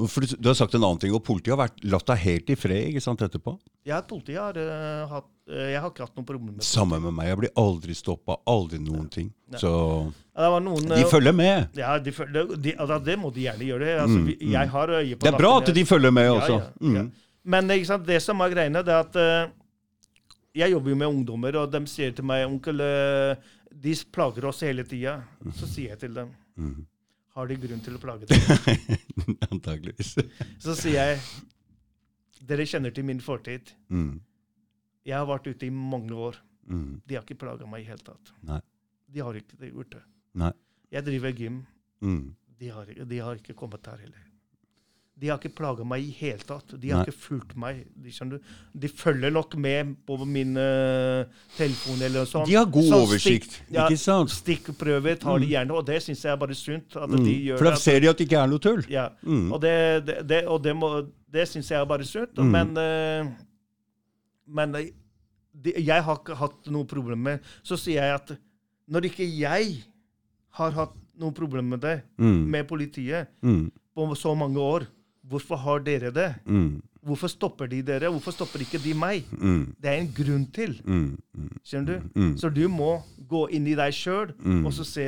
Mm. For du, du har sagt en annen ting, og politiet har vært, latt deg helt i fred ikke sant, etterpå? Ja, politiet har uh, hatt uh, Jeg har ikke hatt noen problemer med Samme med meg. Jeg blir aldri stoppa, aldri noen ting. Så Ja, det var noen, de eh, følger med. Ja, de, følger, de, altså, det må de gjerne gjøre. Altså, vi, jeg har øye på Mm, Det er bra at de følger med også. ja, ja. Mm. Men sant, det som er greiene, det er at uh, jeg jobber jo med ungdommer, og de sier til meg onkel, de plager oss hele tida. Så sier jeg til dem Mm. Har de grunn til å plage (laughs) deg? Antakeligvis. Så sier jeg dere kjenner til min fortid. Mm. Jeg har vært ute i mange år. Mm. De har ikke plaga meg i hele tatt. Nei. De har ikke det gjort det. Nei. Jeg driver gym. Mm. De har, de har ikke kommet her heller. De har ikke plaga meg i hele tatt. De har Nei. ikke fulgt meg. De, du? de følger nok med på min uh, telefon eller noe sånt. De har god Sånn oversikt, stikk- ja, ikke sant? Stikkprøver tar de gjerne, og det syns jeg er bare sunt. De Mm. gjør For da ser de at det ikke er noe tull. Ja, Mm. og det, det, det, og det, må- det syns jeg er bare sunt. Mm. Men, uh, men eh, de, jeg har ikke hatt noe problem med Så sier jeg at når ikke jeg har hatt noe problem med det, Mm. med politiet, Mm. på så mange år, hvorfor har dere det? Mm. Hvorfor stopper de dere? Hvorfor stopper ikke de meg? Mm. Det er en grunn til. Mm. Mm. Skjønner du? Mm. Så du må gå inn i deg sjøl og så se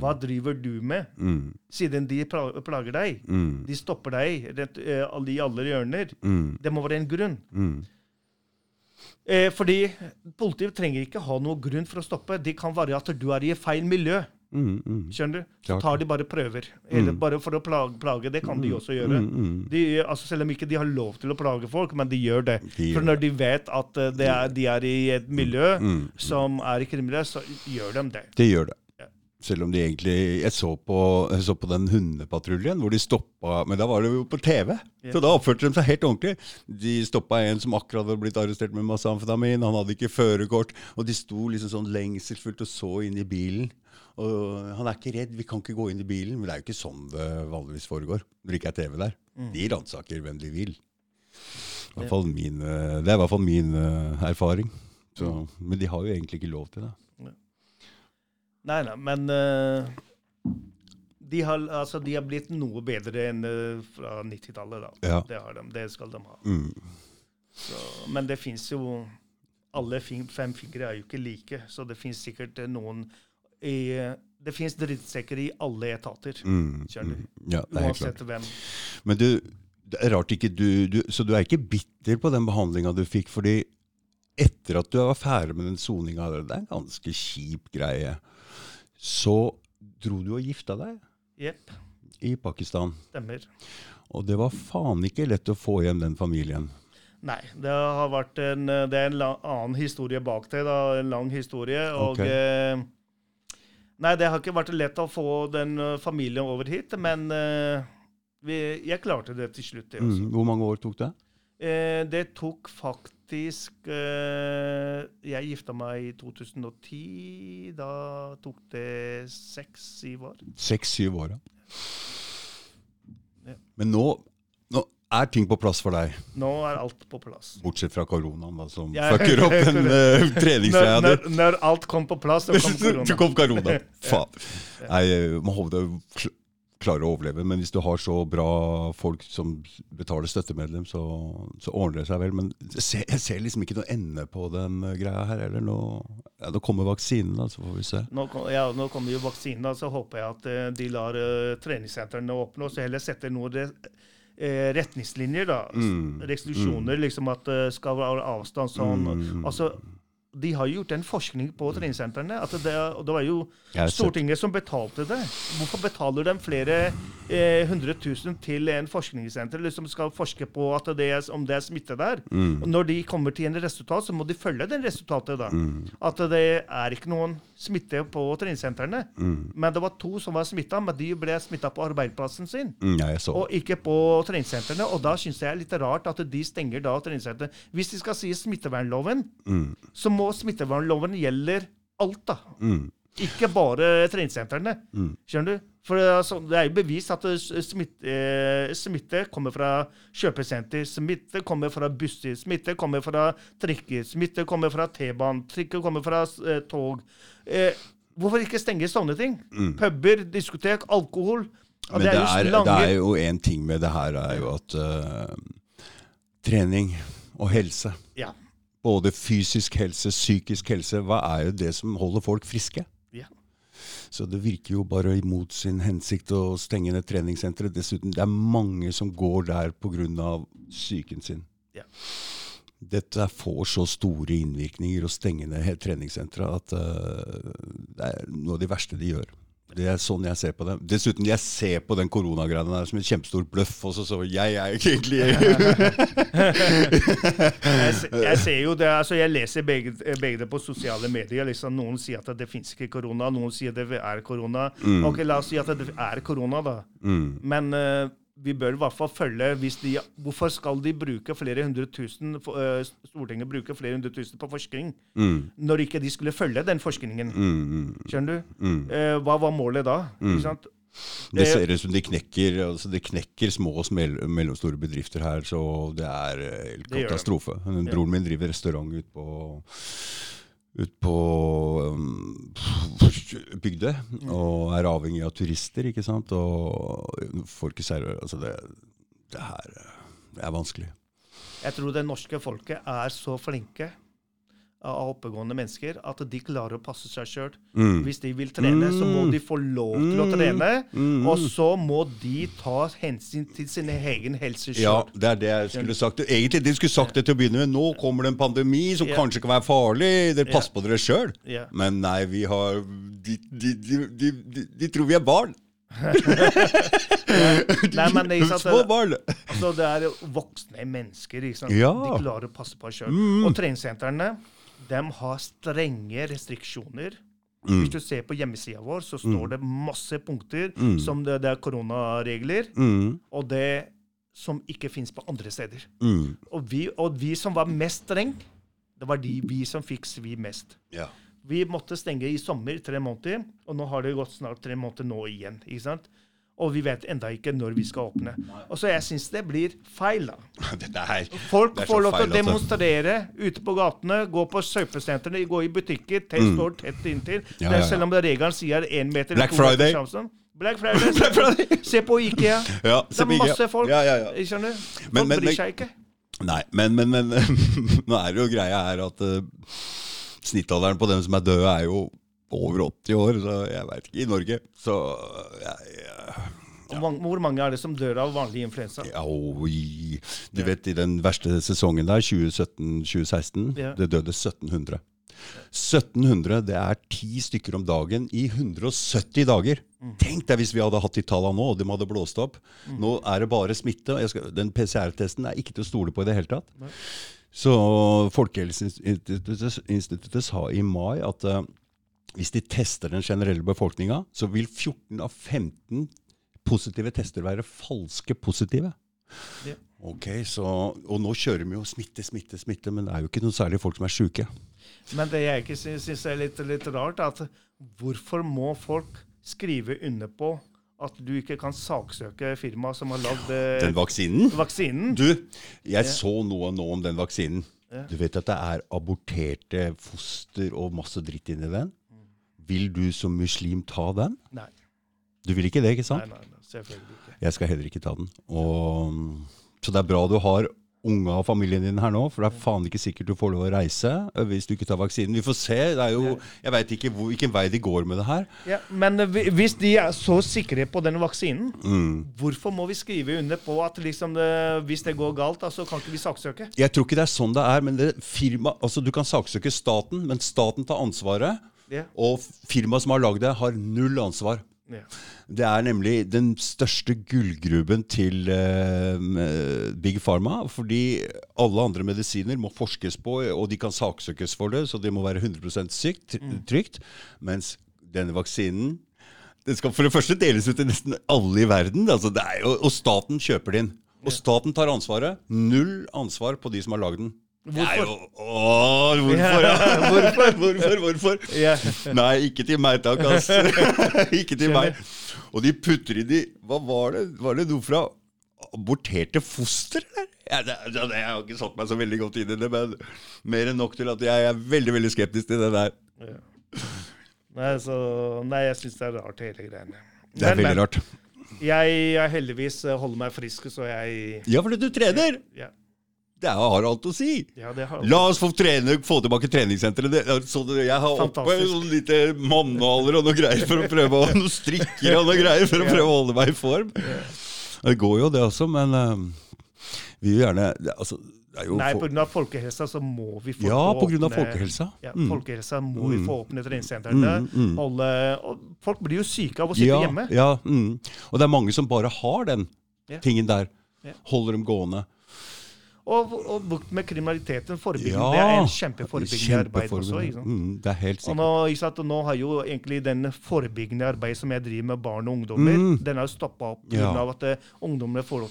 hva driver du med, Mm. siden de plager deg. De stopper deg rett, uh, i alle hjørner. Det må være en grunn. Mm. Eh, fordi politiet trenger ikke ha noen grunn for å stoppe. Det kan være at du er i feil miljø. Mm. Mm. Skjønner du? Så tar de bare prøver. Eller Mm. bare for å plage. plage. Det kan de også gjøre. Mm. Mm. De, altså selv om ikke de har lov til å plage folk, men de gjør det. De For når de vet at eh, det er, de er i et miljø Mm. som er kriminelt, så gjør de det. De gjør det. Selv om de egentlig Jeg så på, jeg så på den hundepatruljen hvor de stoppa Men da var det jo på TV. Så da oppførte de seg helt ordentlig. De stoppa en som akkurat hadde blitt arrestert med masse amfetamin. Han hadde ikke førerkort. Og de sto liksom sånn lengselsfullt og så inn i bilen. Og han er ikke redd, vi kan ikke gå inn i bilen. Men det er jo ikke sånn det vanligvis foregår når det ikke er TV der. Mm. De ransaker hvem de vil. Eh, det er i hvert fall min eh, erfaring. Så, men de har jo egentlig ikke lov til det. Nei, nei, men uh, de, har, altså, de har blitt noe bedre enn uh, fra 90-tallet, da. Ja. Det har de. Det skal de ha. Mm. Så, men det fins jo Alle fem fingre er jo ikke like, så det fins sikkert noen i, Det fins drittsekker i alle etater. Mm. Mm. Ja, det er. Uansett hvem. Men du, det er rart ikke du, du Så du er ikke bitter på den behandlinga du fikk? fordi etter at du var ferdig med den soninga, det er en ganske kjip greie, så dro du og gifta deg Jepp. i Pakistan. Stemmer. Og det var faen ikke lett å få hjem den familien. Nei, det har en, det er en lang, annen historie bak det. da, En lang historie. Og eh, Nei, det har ikke vært lett å få den eh, familien over hit, men uh, vi, jeg klarte det til slutt, det også. Mm. Hvor mange år tok det? Eh, det tok faktisk eh, Jeg gifta meg i 2010. Da tok det seks-syv år. Seks-syv år, ja. Ja. Men nå er ting på plass for deg, Nå er alt på plass. bortsett fra koronaen, da, som jeg, fucker opp den uh, (laughs) treningsgreia di. når, når alt kom på plass, så (laughs) kom Så korona. kom korona. (laughs) Faen. Nei, man håper du klarer å overleve, men hvis du har så bra folk som betaler støttemedlem, så, så ordner det seg vel. Men jeg ser, jeg ser liksom ikke noe ende på den uh, greia her. Eller Nå, ja, Nå kommer vaksinen, da, så får vi se. Nå, ja, nå kommer jo vaksinen, da, så håper jeg at eh, de lar uh, treningssentrene åpne, og så heller setter noe re, eh, retningslinjer, da. Mm. Restriksjoner, liksom at det skal være avstand sånn. Mm. Altså, de har gjort en forskning på treningssentrene. at det, det var jo. Stortinget som betalte det. Hvorfor betaler de flere eh, hundre tusen til en forskningssenter som skal forske på at det er, om det er smitte der? Mm. Og når de kommer til en resultat, så må de følge den resultatet. da. Mm. At det er ikke noen smitte på treningssentrene. Mm. Men det var to som var smitta, men de ble smitta på arbeidsplassen sin. Mm, ja. Og ikke på treningssentrene. Og da syns jeg det er litt rart at de stenger da treningssentrene. Hvis de skal si smittevernloven, Mm. så må smittevernloven gjelder alt, da. Mm. Ikke bare treningssentrene. Mm. Skjønner du? For altså, Det er jo bevist at eh, smitte, eh, smitte kommer fra kjøpesenter, smitte kommer fra busser, smitte kommer fra trikker, smitte kommer fra T-banen, trikker kommer fra eh, tog. Eh, hvorfor ikke stenge sånne ting? Mm. Puber, diskotek, alkohol. Men det er, det lange- er jo en ting med det her, er jo at uh, trening og helse Ja. Både fysisk helse, psykisk helse. Hva er jo det som holder folk friske? Ja. Så det virker jo bare imot sin hensikt å stenge ned treningssenteret. Dessuten, det er mange som går der pga. psyken sin. Ja. Dette får så store innvirkninger å stenge ned treningssenteret at uh, det er noe av de verste de gjør. Det er sånn jeg ser på det. Dessuten, jeg ser på den koronagreiene der som en kjempestor bløff. Også, så jeg er ikke egentlig (laughs) jeg, jeg ser jo det, altså jeg leser begge, begge det på sosiale medier. liksom Noen sier at det fins ikke korona, noen sier det er korona. Ok, La oss si at det er korona, da. mm. Men eh, vi bør i hvert fall følge hvis de, Hvorfor skal de bruke flere hundre tusen eh, Stortinget bruke flere hundre tusen på forskning Mm. når ikke de skulle følge den forskningen? Mm, mm, Skjønner du? mm. Eh, hva var målet da? Sant? Det ser ut som de knekker, altså de knekker små og mellomstore bedrifter her, så det er eh, Det katastrofe. Men Broren min driver restaurant ut på ut på um, bygde, og er avhengig av turister, ikke sant. Og får ikke server Altså, det, det her det er vanskelig. Jeg tror det norske folket er så flinke av oppegående mennesker at de klarer å passe seg sjøl. Mm. Hvis de vil trene, så må de få lov til å Mm. trene. Mm. Og så må de ta hensyn til sin egen helse Ja, det er det jeg skulle sagt. Egentlig de skulle sagt det til å begynne med. Nå kommer det en pandemi som Ja. kanskje kan være farlig. Dere Ja. passer på dere sjøl. Ja. Men nei, vi har De, de, de, de, tror vi er barn. (laughs) Nei, men det (laughs) sant, Små barn. Altså, det er voksne mennesker. Ja. De klarer å passe på sjøl. Mm. Og treningssentrene de har strenge restriksjoner. Mm. Hvis du ser på hjemmesida vår, så står det masse punkter Mm. som det, det er koronaregler, Mm. og det som ikke fins på andre steder. Mm. Og vi, og vi som var mest streng, det var de vi som fikk svi mest. Ja. Vi måtte stenge i sommer tre måneder, og nå har det gått snart tre måneder nå igjen. ikke sant? Og vi vet enda ikke når vi skal åpne. Og så jeg syns det blir feil, da. (laughs) Her Folk Det får lov til å demonstrere ute på gatene, gå på kjøpesentrene, gå i butikker, tett, står tett inntil. Mm. Ja, Det- ja, ja. Selv om regelen sier én meter Black meter Friday. Black Friday. (laughs) Black Friday. Se på Ikea. (laughs) Ja, Det se er på Ikea. masse folk. Ja, ja, ja. Skjønner du? Folk Men- men- bryr seg ikke. Nei, men, men, men nå er det jo greia her at uh, snittalderen på dem som er døde, er jo over 80 år. Så jeg veit ikke. I Norge. Så jeg, jeg Og Hvor mange er det som dør av vanlig influensa? Ja, oi. Du vet, i den verste sesongen der, 2017-2016, Ja. det døde 1700. 1700, det er ti stykker om dagen i 170 dager. Tenk deg hvis vi hadde hatt de tallene nå, og de hadde blåst opp. Nå er det bare smitte. Skal, den PCR-testen er ikke til å stole på i det hele tatt. Nei. Så Folkehelseinstituttet sa i mai at eh, hvis de tester den generelle befolkninga, så vil 14 av 15 positive tester være falske positive. Ja. Ok, så, Og nå kjører vi jo smitte, smitte, smitte, men det er jo ikke noe særlig folk som er sjuke. Men det jeg ikke syns er litt, litt rart, er at hvorfor må folk skrive under på at du ikke kan saksøke firmaet som har lagd eh, Den vaksinen vaksinen? Du, jeg så noe nå om den vaksinen. Ja. Du vet at det er aborterte foster og masse dritt inni den? Vil du som muslim ta den? Nei. Du vil ikke det, ikke sant? Nei, nei, nei, selvfølgelig ikke. Jeg skal heller ikke ta den. Og, så det er bra du har unga og familien din her nå, for det er faen ikke sikkert du får lov å reise eh, hvis du ikke tar vaksinen. Vi får se. Det er jo, jeg veit ikke hvor, hvilken vei de går med det her. Ja, men eh, hvis de er så sikre på denne vaksinen, Mm. hvorfor må vi skrive under på at liksom det, hvis det går galt, så så kan ikke vi saksøke? Jeg tror ikke det er sånn det er, men det firma, altså du kan saksøke staten, men staten tar ansvaret. Ja. Og firmaet som har lagd det, har null ansvar. Yeah. Det er nemlig den største gullgruben til uh, Big Pharma. Fordi alle andre medisiner må forskes på, og de kan saksøkes for det, så det må være 100 sykt, trygt. Mens denne vaksinen den skal for det første deles ut til nesten alle i verden. Altså det er jo, og staten kjøper den. Og staten tar ansvaret. Null ansvar på de som har lagd den. Er jo, å, hvorfor? (laughs) Ja. hvorfor? Hvorfor? Hvorfor? Ja. Nei, ikke til meg, takk, ass. (laughs) ikke til meg. Og de putter i de Hva var det? Var det noe fra aborterte foster, Der? Det, det, jeg har ikke satt meg så veldig godt inn i det, men mer enn nok til at jeg er veldig veldig skeptisk til det der. Ja. Nei, så, nei, jeg syns det er rart, hele greiene. Det er Men- veldig rart. Jeg, jeg heldigvis holder meg frisk, så jeg Ja, fordi du trener! Ja, Det har alt å si. ja det har La oss få, trene, få tilbake treningssenteret. Det Jeg har oppe sånn lite mannaler og noe greier for å prøve å Noen strikker og noe greier for å prøve å holde meg i form. Det går jo, det også, men uh, vi vil gjerne altså, jo Nei, pga. folkehelsa så må vi få Ja, på grunn av åpne- folkehelsa. Ja, Mm. folkehelsa må vi få åpne treningssentrene. Mm, mm. Folk blir jo syke av å sitte ja, hjemme. Ja, mm. Og det er mange som bare har den yeah. tingen der. Yeah. Holder dem gående. Og, og bukt med kriminaliteten. Forebyggende. Ja. Det er en kjempeforebyggende arbeid også. Mm, det er helt Og sikkert. nå, ikke sant, og nå har jo egentlig den forebyggende arbeid som jeg driver med barn og ungdommer, Mm. den har jo stoppa opp Ja. Av at uh, ungdommene får,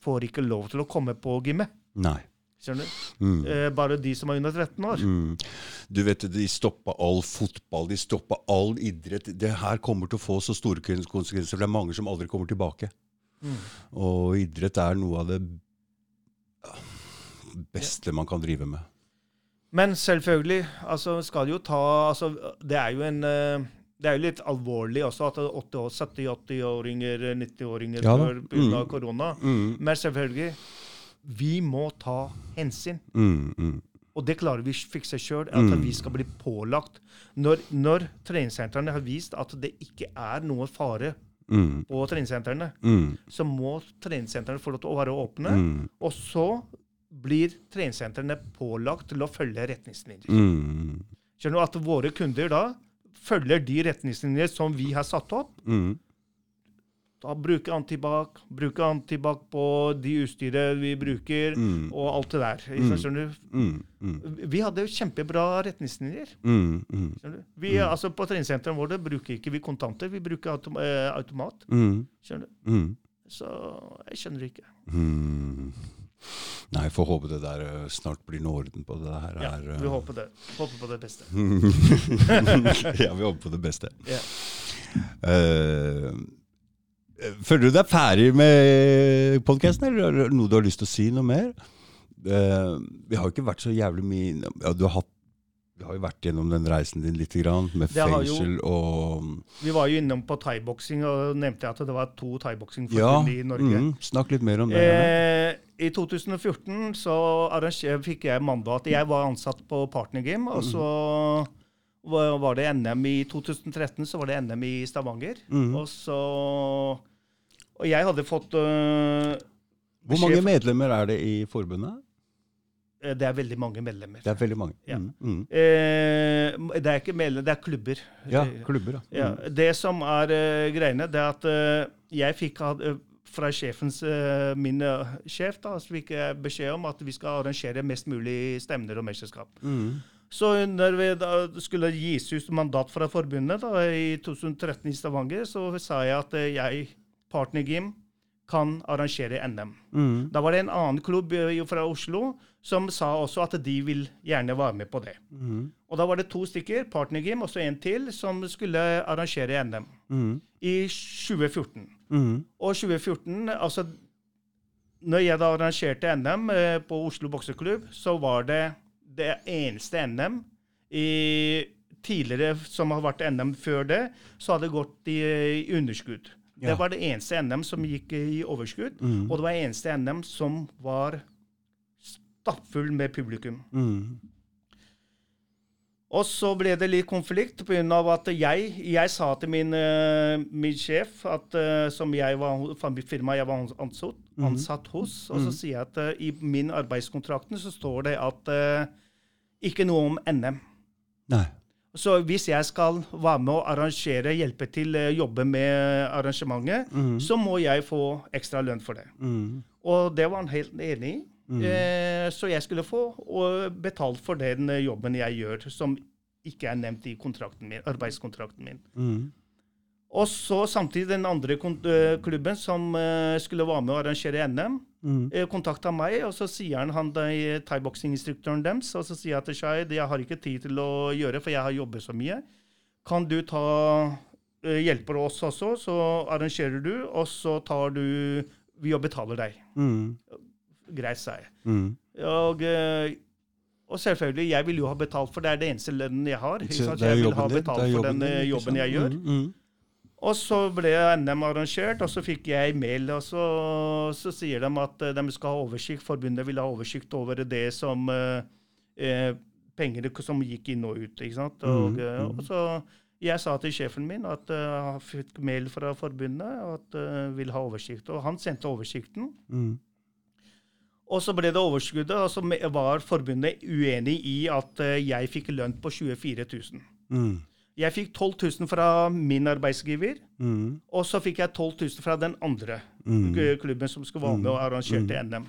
får ikke lov til å komme på gymmet. Nei. Skjønner du? Mm. Eh, bare de som er under 13 år. Mm. Du vet, De stoppa all fotball, de stoppa all idrett. Det her kommer til å få så store konsekvenser, for det er mange som aldri kommer tilbake. Mm. Og idrett er noe av det beste man kan drive med. Men selvfølgelig, altså skal det jo ta altså, Det er jo en eh, det er jo litt alvorlig også at 70-80-åringer, 90-åringer Ja dør pga. Mm. korona. Mm. Men selvfølgelig, vi må ta hensyn. Mm, mm. Og det klarer vi å fikse sjøl, at Mm. vi skal bli pålagt. Når, når treningssentrene har vist at det ikke er noe fare Mm, på treningssentrene, mm, så må treningssentrene få lov til å være åpne. Og så blir treningssentrene pålagt til å følge retningslinjer. mm, Skjønner du at våre kunder da følger de retningslinjer som vi har satt opp? mm. Da bruker antibac, bruker antibac på de utstyret vi bruker, Mm. og alt det der. Mm. Skjønner du? Mm, mm, Vi hadde jo kjempebra retningslinjer. Skjønner du? Vi, altså På treningssentrene våre bruker ikke vi kontanter, vi bruker autom eh, automat. mm, Skjønner du? mm, Så jeg skjønner ikke. mm. Nei, får håpe det der eh, snart blir noe orden på det her. Ja, er, eh, Vi håper det. Håper på det beste. (laughs) ja, vi håper på det beste. Yeah. Uh, føler du deg ferdig med podkasten, eller er det noe du har lyst til å si noe mer? Eh, vi har ikke vært så jævlig mye ja, du, har hatt, du har jo vært gjennom den reisen din litt, med Det fengsel jo- og Vi var jo innom på thaiboksing og nevnte at det var to Ja, thaiboksingforbund i Norge. mm, snakk litt mer om det. Eh, I 2014 så fikk jeg mandat. Jeg var ansatt på Partner Game, og så var var det NM i 2013 så var det NM i Stavanger. Mm. Og så Og jeg hadde fått øh, Hvor mange medlemmer er det i forbundet? Eh, Det er veldig mange medlemmer. Det er veldig mange. Ja. Mm, mm. Eh, det er ikke medlemmer, det er klubber. Ja, klubber, ja. Ja, Mm. det som er uh, greiene, det er at uh, jeg fikk eh, fra sjefens, min sjef da, så fikk jeg beskjed om at vi skal arrangere mest mulig stevner og mesterskap. Mm. Så når vi da skulle gis ut mandat fra forbundet da, i 2013 i Stavanger, så sa jeg at jeg, Partner Gym, kan arrangere NM. Mm. Da var det en annen klubb fra Oslo som sa også at de vil gjerne være med på det. Mm. Og da var det to stykker, Partnergym og så en til, som skulle arrangere NM Mm. i 2014. Mm. Og 2014, altså Når jeg da arrangerte NM eh, på Oslo bokseklubb, så var det det eneste NM i tidligere som har vært NM før det, så hadde det gått i, i underskudd. Ja. Det var det eneste NM som gikk i overskudd, Mm. og det var det eneste NM som var stappfull med publikum. Mm. Og så ble det litt konflikt pga. at jeg, jeg sa til min, eh, min sjef, at, eh, som jeg var, firmaet firma jeg var ansatt, ansatt hos, og så sier jeg at eh, i min arbeidskontrakten så står det at ikke noe om NM. Nei. Så hvis jeg skal være med å arrangere, hjelpe til, jobbe med arrangementet, Mm. så må jeg få ekstra lønn for det. Mm. Og det var han helt enig i. Eh, så jeg skulle få og betalt for den eh, jobben jeg gjør, som ikke er nevnt i min, arbeidskontrakten min. Mm. Og så samtidig den andre eh, klubben som eh, skulle være med å arrangere NM, Mm. eh, kontakta meg, og så sier han, han thaiboksing-instruktøren deres, og så sier jeg til Shahid jeg har ikke tid til å gjøre, for jeg har jobbet så mye. Kan du ta hjelper oss også, så arrangerer du, og så tar du Vi og betaler deg. Mm. Greit, sa jeg. Mm. Og, eh, og selvfølgelig, jeg vil jo ha betalt, for det er det eneste lønnen jeg har. Ikke sant? Jeg vil ha betalt for den eh, jobben jeg gjør. Mm. Mm. Og så ble NM arrangert, og så fikk jeg mail, og så, så sier de at eh, de skal ha oversikt, forbundet vil ha oversikt over det som eh, Penger som gikk inn og ut. ikke sant? Og, eh, mhm. og så jeg sa til sjefen min at jeg fikk mail fra forbundet at jeg vil ha oversikt. Og han sendte oversikten. Mm. Og så ble det overskuddet, og så var forbundet uenig i at eh, jeg fikk lønn på 24 000. Mm. Jeg fikk 12 000 fra min arbeidsgiver, Mm. og så fikk jeg 12 000 fra den andre Mm. klubben som skulle være med og arrangerte NM.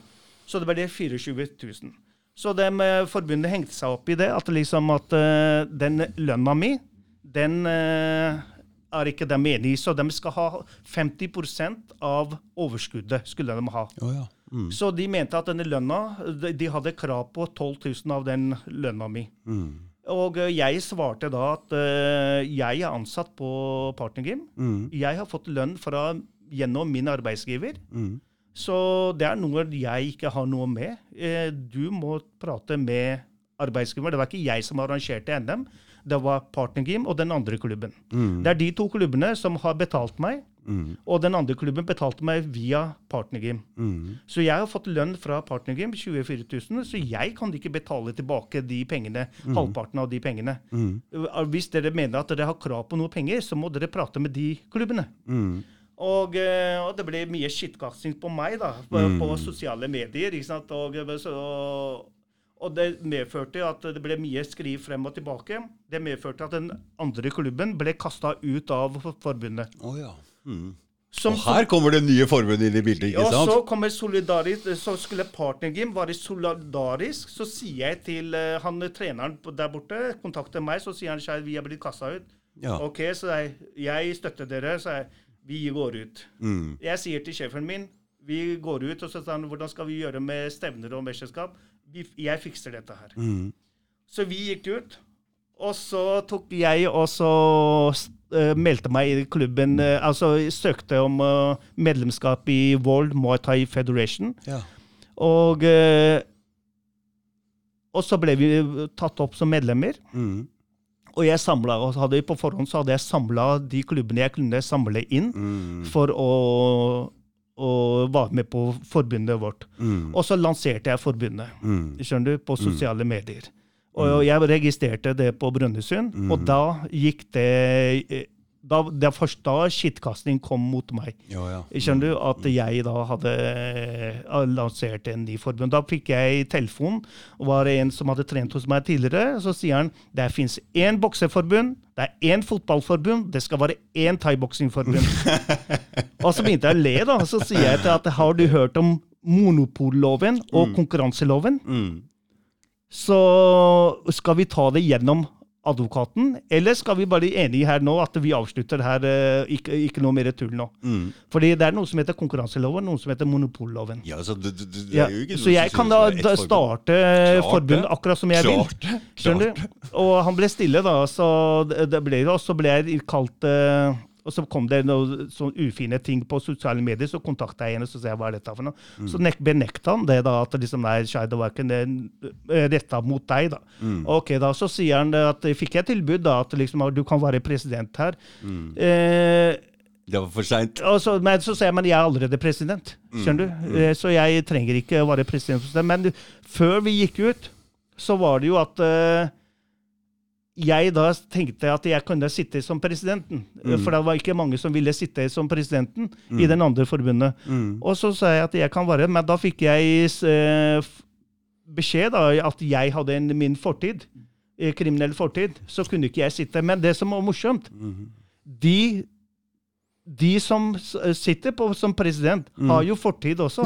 Så det ble 24 000. Så de, eh, forbundet hengte seg opp i det, at, liksom at uh, den lønna mi, den uh, er ikke de enig i. Så de skal ha 50% av overskuddet. skulle de ha. Oh, ja. Mm. Så de mente at denne lønna, de- de hadde krav på 12 000 av den lønna mi. Mm. Og eh, jeg svarte da at uh, jeg er ansatt på Partnergym. Mm. Jeg har fått lønn fra, gjennom min arbeidsgiver. Mm. Så det er noe jeg ikke har noe med. Uh, Du må prate med arbeidsgiver. Det var ikke jeg som arrangerte NM. Det var Partnergym og den andre klubben. Mm. Det er de to klubbene som har betalt meg, Mm. og den andre klubben betalte meg via Partnergym. Mm. Så jeg har fått lønn fra Partnergym, 24 000, så jeg kan ikke betale tilbake de pengene, halvparten av de pengene. Mm. Uh, Hvis dere mener at dere har krav på noe penger, så må dere prate med de klubbene. Mm. Og, eh, og det ble mye skittkasting på meg da, på, Mm. på sosiale medier. ikke sant? Og, eh, så, og det medførte at det ble mye skriv frem og tilbake. Det medførte at den andre klubben ble kasta ut av forbundet. Oh, ja. Mm. Og her kommer det nye forbundet inn i bildet, ikke og så kommer solidarisk, så skulle Partnergym være solidarisk. Så sier jeg til uh, han treneren der borte, kontakter meg, så sier han at vi er blitt kasta ut. Ja. OK, så jeg, jeg støtter dere, så jeg, vi går ut. Mm. Jeg sier til sjefen min vi går ut, og så sier han hvordan skal vi gjøre med stevner og mesterskap. Jeg fikser dette her. Mm. Så vi gikk ut. Og så tok jeg og så eh, meldte meg i klubben eh, Altså søkte om eh, medlemskap i World Muay Thai Federation. Ja. Og, og så ble vi tatt opp som medlemmer. Mm. Og jeg samlet, og hadde, på forhånd så hadde jeg samla de klubbene jeg kunne samle inn Mm. for å, å være med på forbundet vårt. Mm. Og så lanserte jeg forbundet Mm. skjønner du, på sosiale medier. Og jeg registrerte det på Brønnøysund, og da gikk det eh, da, Det er først da skittkasting kom mot meg. Ja, ja. Skjønner du? At jeg da hadde eh, lansert en ny forbund. Da fikk jeg telefon. og var en som hadde trent hos meg tidligere. Så sier han det fins én bokseforbund, det er én fotballforbund, det skal være én thaiboksingforbund. (laughs) og så begynte jeg å le, da. Så sier jeg til at har du hørt om monopolloven og konkurranseloven? Mm. Så skal vi ta det gjennom advokaten, eller skal vi bare enige her nå at vi avslutter her, eh, ikke, ikke noe mer tull nå? Mm. Fordi det er noe som heter konkurranseloven, noe som heter monopolloven. Ja, så det, det, det Ja, så jeg kan da, da starte forbund akkurat som jeg. Klart vil. Skjønner Klart du? Og han ble stille, da, så det ble det. Og så ble jeg kalt eh, Og så kom det noen sånn ufine ting på sosiale medier, så kontakta jeg henne og så sa jeg, hva er dette for noe. Mm. Så nek benekta han det, da, at liksom, nei, det var ikke retta mot deg. da. Mm. Ok, da, Så sier han at fikk jeg tilbud da, at liksom, du kan være president her. Mm. Eh, Det var for seint. Men så sier jeg men jeg er allerede president. Skjønner du? Eh, Så jeg trenger ikke å være president. Men før vi gikk ut, så var det jo at eh, jeg da tenkte at jeg kunne sitte som presidenten. Mm. For det var ikke mange som ville sitte som presidenten i den andre forbundet. Mm. Og så sa jeg at jeg kan være, men da fikk jeg eh, beskjed da, at jeg hadde en, min fortid, eh, kriminell fortid, så kunne ikke jeg sitte. Men det som var morsomt, Mhm. de, de som sitter på som president, har jo fortid også.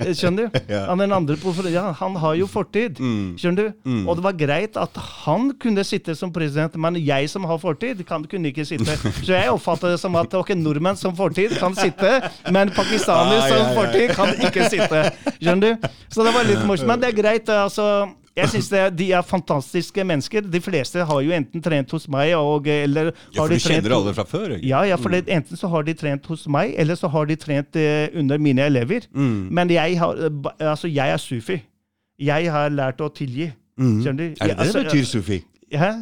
Eh, Skjønner du? (laughs) Ja. Han, den andre på, ja, han har jo fortid. Mm. Skjønner du? Mm. Og det var greit at han kunne sitte som president, men jeg som har fortid, kan, kunne ikke sitte. (laughs) Så jeg oppfatter det som at ok, nordmenn som fortid kan sitte, (laughs) men pakistanere Ai, som ai, ai. fortid kan ikke sitte. Skjønner du? Så det var litt morsomt. Men det er greit. altså... Jeg synes De er fantastiske mennesker. De fleste har jo enten trent hos meg, og, eller Ja, for du kjenner alle fra før? ikke? ja, ja, for det, enten så har de trent hos meg, eller så har de trent eh, under mine elever. Mm. Men jeg, har, eh, altså, jeg er sufi. Jeg har lært å tilgi. Mm. Skjønner du? Er det det altså, betyr, Sufi? Hæ?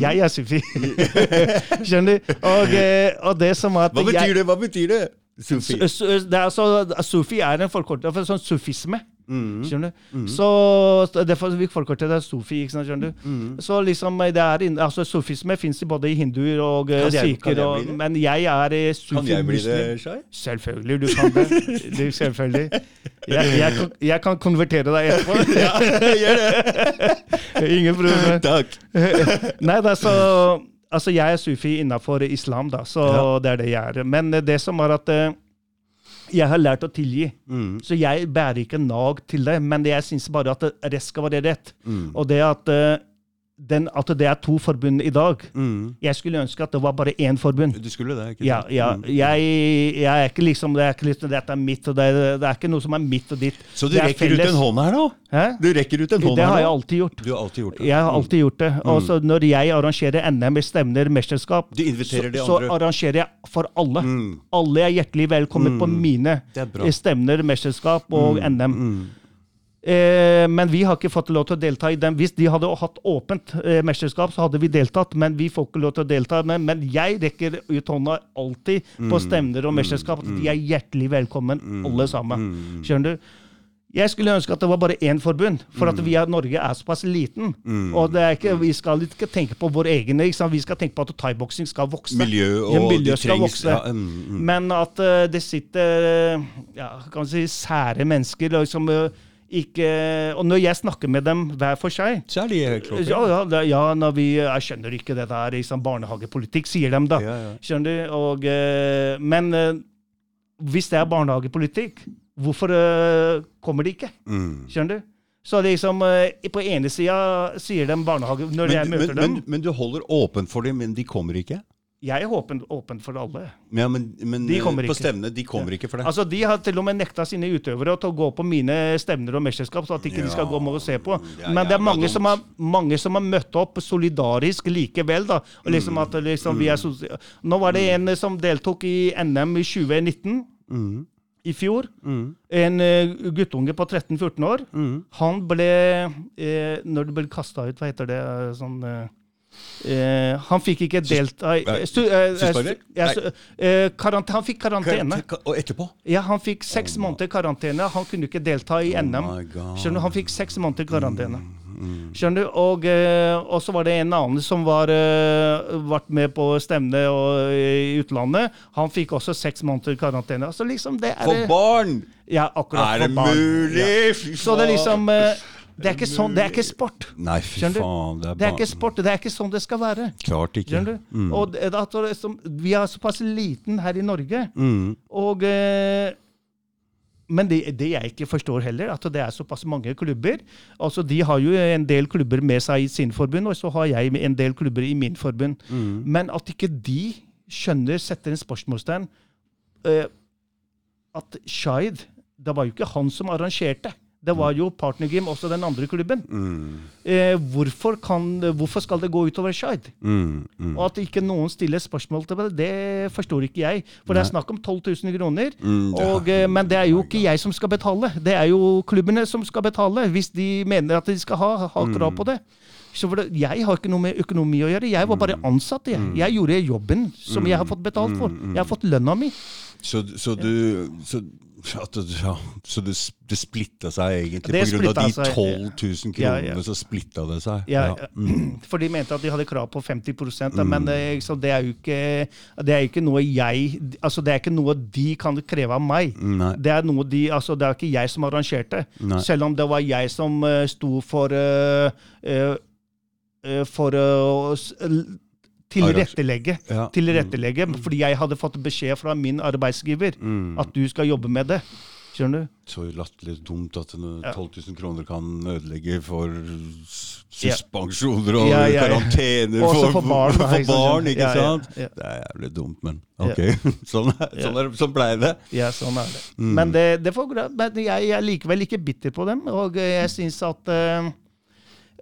Jeg er sufi. (laughs) (laughs) Skjønner du? Og, eh, og det som at Hva betyr jeg, det? Hva betyr det? Sufi? Su- su- det er altså, Sufi er en forkortelse for sånn sufisme. Mm. Skjønner du? Så Derfor vi forkorter det sofi. ikke sant, skjønner du? Mm. Så liksom det er altså Sufisme fins både i hinduer og eh, Kan jeg- sikher, og, men jeg er eh, Kan jeg bli det. Shai? Selvfølgelig, du kan det. Du, selvfølgelig. Jeg, jeg, kan- jeg kan konvertere deg etterpå. (laughs) ja, Gjør det! Ingen problem. Takk. (laughs) Nei, er så Altså, jeg er sufi innafor islam, da, så Ja. det er det jeg er. Men det som er at eh, jeg har lært å tilgi. Mm. Så jeg bærer ikke nag til det, men jeg syns bare at rett skal være rett. Mm. Og det at, eh, den, at det er to forbund i dag Mm. Jeg skulle ønske at det var bare én forbund. Du skulle det, ikke Ja, ja. Mm. Jeg, jeg er ikke liksom Det er ikke liksom, dette er mitt, og det er, det er ikke noe som er mitt og ditt. Så du Det er rekker ut en hånd her nå? Hæ? Du rekker ut en hånd Det her har nå? jeg alltid gjort. Du har alltid gjort det. Jeg har Mm. alltid gjort det. Og så når jeg arrangerer NM, stevner, mesterskap, Du inviterer de så, så arrangerer jeg for alle. Mm. Alle er hjertelig velkommen på Mm. mine Det er stevner, mesterskap og Mm. NM. Mm. Eh, men vi har ikke fått lov til å delta i den. Hvis de hadde hatt åpent eh, mesterskap, så hadde vi deltatt, men vi får ikke lov til å delta. Men, men jeg rekker ut hånda alltid på Mm. stevner og mesterskap. at De er hjertelig velkommen, alle sammen. Mm. Skjønner du? Jeg skulle ønske at det var bare én forbund, for at vi er, Norge er såpass liten. Mm. Og det er ikke, vi skal ikke tenke på vår egen, vi skal tenke på at thaiboksing skal vokse. Miljø og Ja, miljø skal trengs vokse. ja, mm, mm. Men at uh, det sitter eh, ja, kan si, sære mennesker liksom, eh, ikke Og når jeg snakker med dem hver for seg Så er de klart. ja, ja, ja, når vi, jeg skjønner ikke det der liksom, barnehagepolitikk, sier de da. Ja, ja. Skjønner du? Og, eh, men eh, hvis det er barnehagepolitikk, hvorfor eh, kommer de ikke? Mm. Skjønner du? Så liksom, på ene sida sier de barnehage Når jeg møter men, dem men, men du holder åpen for dem, men de kommer ikke? Jeg er åpen, åpen for alle. Ja, men, men De eh, på ikke. stevne, de kommer ikke for det. Altså, De har til og med nekta sine utøvere til å gå på mine stevner og mesterskap, så at ikke de skal gå med og se på. Men det er mange dumt. som, har, mange som har møtt opp solidarisk likevel. da. Og liksom at liksom vi er sosial... Nå var det en som deltok i NM i 2019, Mm. i fjor. Mm. En uh, guttunge på 13-14 år. Mm. Han ble eh, Når det ble kasta ut, hva heter det eh, sånn eh, eh, Han fikk ikke delta eh, eh, Han fikk karantene. Og etterpå? Ja, han fikk seks måneder karantene. Han kunne ikke delta i NM. Oh my Skjønner du, Han fikk seks måneder karantene. Mm. Skjønner du? Og, og så var det en annen som var uh, vært med på stevne i utlandet. Han fikk også seks måneder karantene. Altså, liksom det er For barn! Ja, akkurat Er det mulig? Ja. Så det er liksom faen. Det er ikke sånn, det er ikke sport. Nei, fy Skjønner du? faen. Det er, Det er ikke sport, det er ikke sånn det skal være. Klart ikke. Skjønner du? Mm. Og det, at det, er som- vi er såpass liten her i Norge. Mm. Og, eh, men det, det jeg ikke forstår heller, at det er såpass mange klubber. Altså, De har jo en del klubber med seg i sin forbund, og så har jeg en del klubber i min forbund. Mm. Men at ikke de skjønner, setter en spørsmålstegn eh, At Shaid Det var jo ikke han som arrangerte. Det var jo partnergym, også den andre klubben. Mm. Eh, hvorfor, kan, hvorfor skal det gå utover Skeid? Mm. Mm. Og at ikke noen stiller spørsmål til det, det forstår ikke jeg. For det er snakk om 12 000 kroner. Mm, Og, ja. men det er jo ikke jeg som skal betale. Det er jo klubbene som skal betale, hvis de mener at de skal ha, ha krav på det. Så for det, Jeg har ikke noe med økonomi å gjøre. Jeg var bare ansatt. Jeg, jeg gjorde jobben som jeg har fått betalt for. Jeg har fått lønna mi. Så, så du så, det- ja, så det, det splitta seg egentlig Det på grunn av de 12 000 Ja, kronene, ja. så splitta det seg? Ja, Mm. (clears throat) For de mente at de hadde krav på 50 da, men det, så det er jo ikke, det er ikke noe jeg altså Det er ikke noe de kan kreve av meg. Nei. Det er noe de, altså det er ikke jeg som arrangerte. Nei. Selv om det var jeg som uh, sto for uh, eh, For l- tilrettelegge. Ja. Tilrettelegge, fordi jeg hadde fått beskjed fra min arbeidsgiver Mm. at du skal jobbe med det. Skjønner du? Så latterlig dumt at 12 000 kroner kan ødelegge for suspensjoner og Ja, ja, karantener for, for barn, for, for barn, ikke sant? Det er jævlig dumt, men ok. (laughs) sånn, er, sånn, er, sånn blei det. Ja, sånn er det. Mm. Men det, det får. Men jeg, jeg er likevel ikke bitter på dem. Og jeg syns at eh,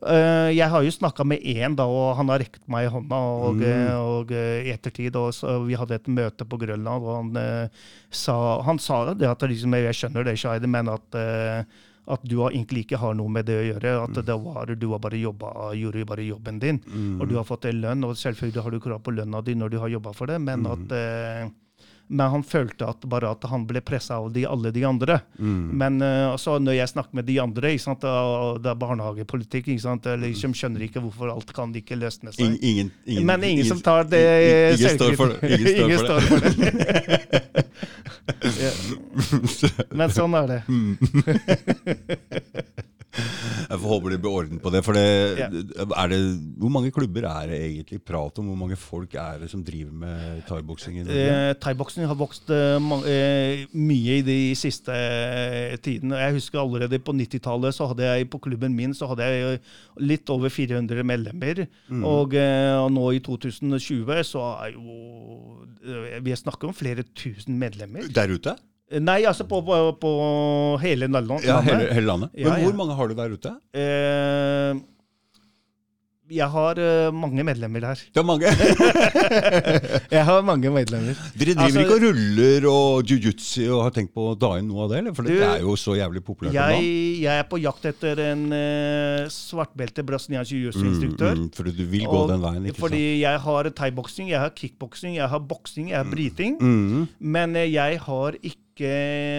Jeg har jo snakka med én, da, og han har rekt meg i hånda. Og, Mm. eh, og eh, i ettertid og så, Vi hadde et møte på Grønland, og han eh, sa Han sa det at liksom, jeg skjønner det, Shaidi, men at eh, at du egentlig ikke har noe med det å gjøre. At det var, du har bare jobba, gjorde bare jobben din. Mm. Og du har fått en lønn, og selvfølgelig har du krav på lønna di når du har jobba for det, men at eh, men han følte at bare at han ble pressa av de, alle de andre. Mm. Men uh, når jeg snakker med de andre, ikke sant, det er barnehagepolitikk, ikke sant, eller liksom skjønner ikke hvorfor alt kan ikke løsne seg. Ingen, ingen, ingen, Men ingen som tar det ingen, ingen står for det. (laughs) står for det. det. (laughs) ja. Men sånn er det. (laughs) Jeg får håpe det blir orden på det. For det, er det, hvor mange klubber er det egentlig prat om? Hvor mange folk er det som driver med thaiboksing? Eh, Thaiboksing har vokst eh, eh, mye i de siste eh, tidene. Jeg husker allerede på 90-tallet så hadde jeg på klubben min så hadde jeg eh, litt over 400 medlemmer. Mm. Og, eh, og nå i 2020 så er jo eh, Vi snakker om flere tusen medlemmer. Der ute? Nei, altså på, på, på hele landet. Ja, hele, hele landet. Ja, Men ja. hvor mange har du der ute? Eh, jeg har uh, mange medlemmer der. Du har mange. (laughs) Jeg har mange medlemmer. Dere driver Altså- ikke og ruller og jiu-jitsu og har tenkt på å ta inn noe av det? eller? For Du, det er jo så jævlig populært Jeg, jeg er på jakt etter en uh, svartbelte brasiliansk jiu-jitsu-instruktør. Mm, mm, fordi du vil gå Og- den veien, ikke Fordi sant? jeg har thaiboksing, jeg har kickboksing, jeg har boksing, jeg har bryting. Mm, Men uh, jeg har ikke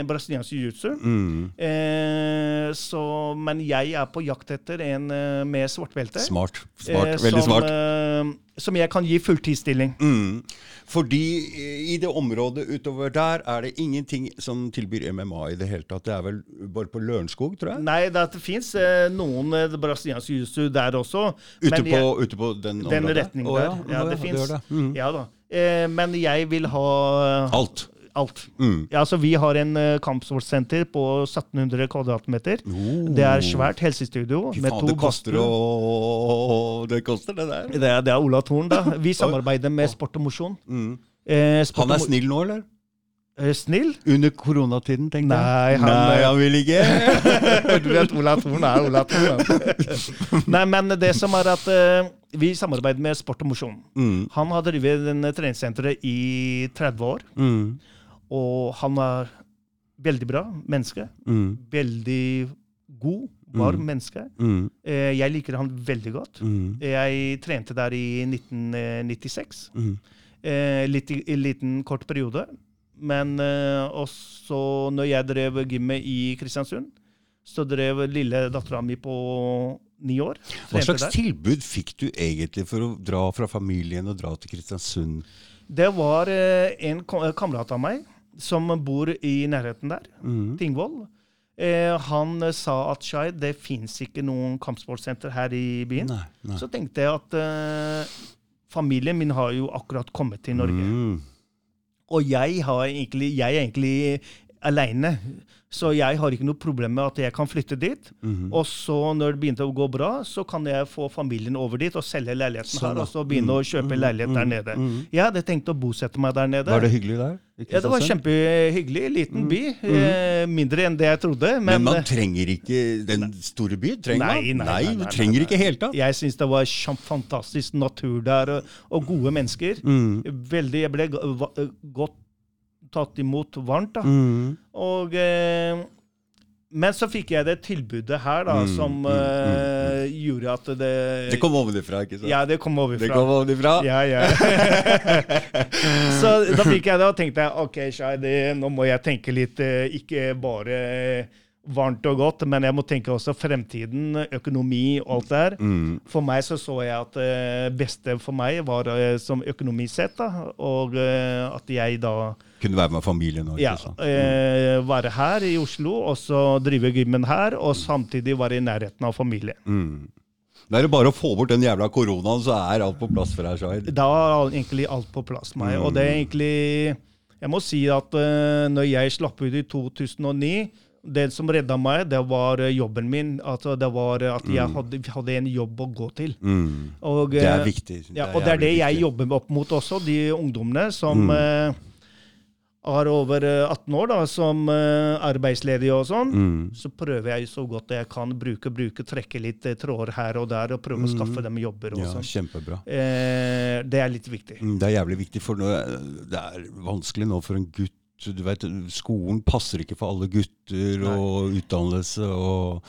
brasiliansk jiu-jitsu. mm. Eh, så- men jeg er på jakt etter en eh, med svartbelte. Smart. smart. eh, Veldig som, smart. eh, som jeg kan gi fulltidsstilling. Mm. Fordi i det området utover der er det ingenting som tilbyr MMA i det hele tatt. Det er vel bare på Lørenskog, tror jeg? Nei, det fins eh, noen eh, brasiliansk jiu-jitsu der også. Ute på, jeg- ute på den, Den retningen der. Ja, Ja, Å, det ja, fins. Mm. Ja da. Eh, men jeg vil ha Alt. Alt. Mm. Ja, så Vi har en uh, kampsportsenter på 1700 kvadratmeter. Oh. Det er svært helsestudio Fy med faen, det koster å Det koster, det der. Det er, det er Ola Thorn, da. Vi samarbeider med Sport og Mosjon. Mm. Eh, Han er snill nå, eller? Eh, snill? Under koronatiden, tenkte Nei, jeg. han- Nei, han vil ikke. (laughs) du vet, Ola Thorn er Ola Thorn. (laughs) Nei, men det som er at uh, vi samarbeider med Sport og Mosjon. Mm. Han har drevet treningssenteret i 30 år, Mm. Og han er veldig bra menneske. Mm. Veldig god, varm Mm. menneske. Mm. Eh, Jeg liker han veldig godt. Mm. Jeg trente der i 1996. Mm. Eh, litt i en liten kort periode. Men eh, også når jeg drev gymmet i Kristiansund, så drev lille dattera mi på ni år. Hva slags der. tilbud fikk du egentlig for å dra fra familien og dra til Kristiansund? Det var eh, en kamerat av meg som bor i nærheten der, Mm. Tingvoll. Eh, han sa at Shai, det fins ikke noen kampsportsenter her i byen. Nei, nei. Så tenkte jeg at eh, familien min har jo akkurat kommet til Norge. Mm. Og jeg, har egentlig, jeg er egentlig aleine. Så jeg har ikke noe problem med at jeg kan flytte dit. Mhm. Og så når det begynte å gå bra, så kan jeg få familien over dit og selge leiligheten Sånn, her. Og så begynne å kjøpe mm, leilighet der mhm, nede. mhm. Jeg hadde tenkt å bosette meg der nede. Var det hyggelig der? Ja, det var kjempehyggelig. Liten by. Eh, mindre enn det jeg trodde. Men Men, man eh, trenger ikke den store byen, trenger Nei, man? nei, nei, nei, du trenger ikke helt tatt. jeg syns det var fantastisk natur der, og, og gode mennesker. Mm. Veldig, Jeg ble godt tatt imot varmt. da. Mm. Og, eh, men så fikk jeg det tilbudet her da, Mm, som mm, mm, eh, gjorde at det Det kom ovenfra, ikke sant? Ja, det kom det overfra. kom ovenfra. Ja, ja. (laughs) så da fikk jeg det, og tenkte jeg, ok, Shai, det, nå må jeg tenke litt, eh, ikke bare varmt og godt, men jeg må tenke også fremtiden, økonomi og alt der. Mm. For meg så så jeg at det beste for meg var eh, som økonomisett, da, og eh, at jeg da Kunne være med familien òg, ja, eh, være her i Oslo, og så drive gymmen her, og samtidig være i nærheten av familien. Mm. Da er det bare å få bort den jævla koronaen, så er alt på plass for deg, Shahid. Da er egentlig alt på plass for meg. Og det er egentlig Jeg må si at uh, når jeg slapp ut i 2009 det som redda meg, det var eh, jobben min. Altså, det var at jeg hadde, hadde en jobb å gå til. Mm. Og, Det er viktig. Ja, og det er det jeg jobber opp mot også. De ungdommene som Mm. Eh, er over eh, 18 år, da, som arbeidsledig arbeidsledige og sånn. Mm. Så prøver jeg så godt jeg kan bruke, bruke trekke litt eh, tråder her og der, og prøve å skaffe dem jobber. og Mm. Ja, sånn. kjempebra. Eh, det er litt viktig. Mm, Det er jævlig viktig, for det er vanskelig nå for en gutt. Du vet, Skolen passer ikke for alle gutter og utdannelse. og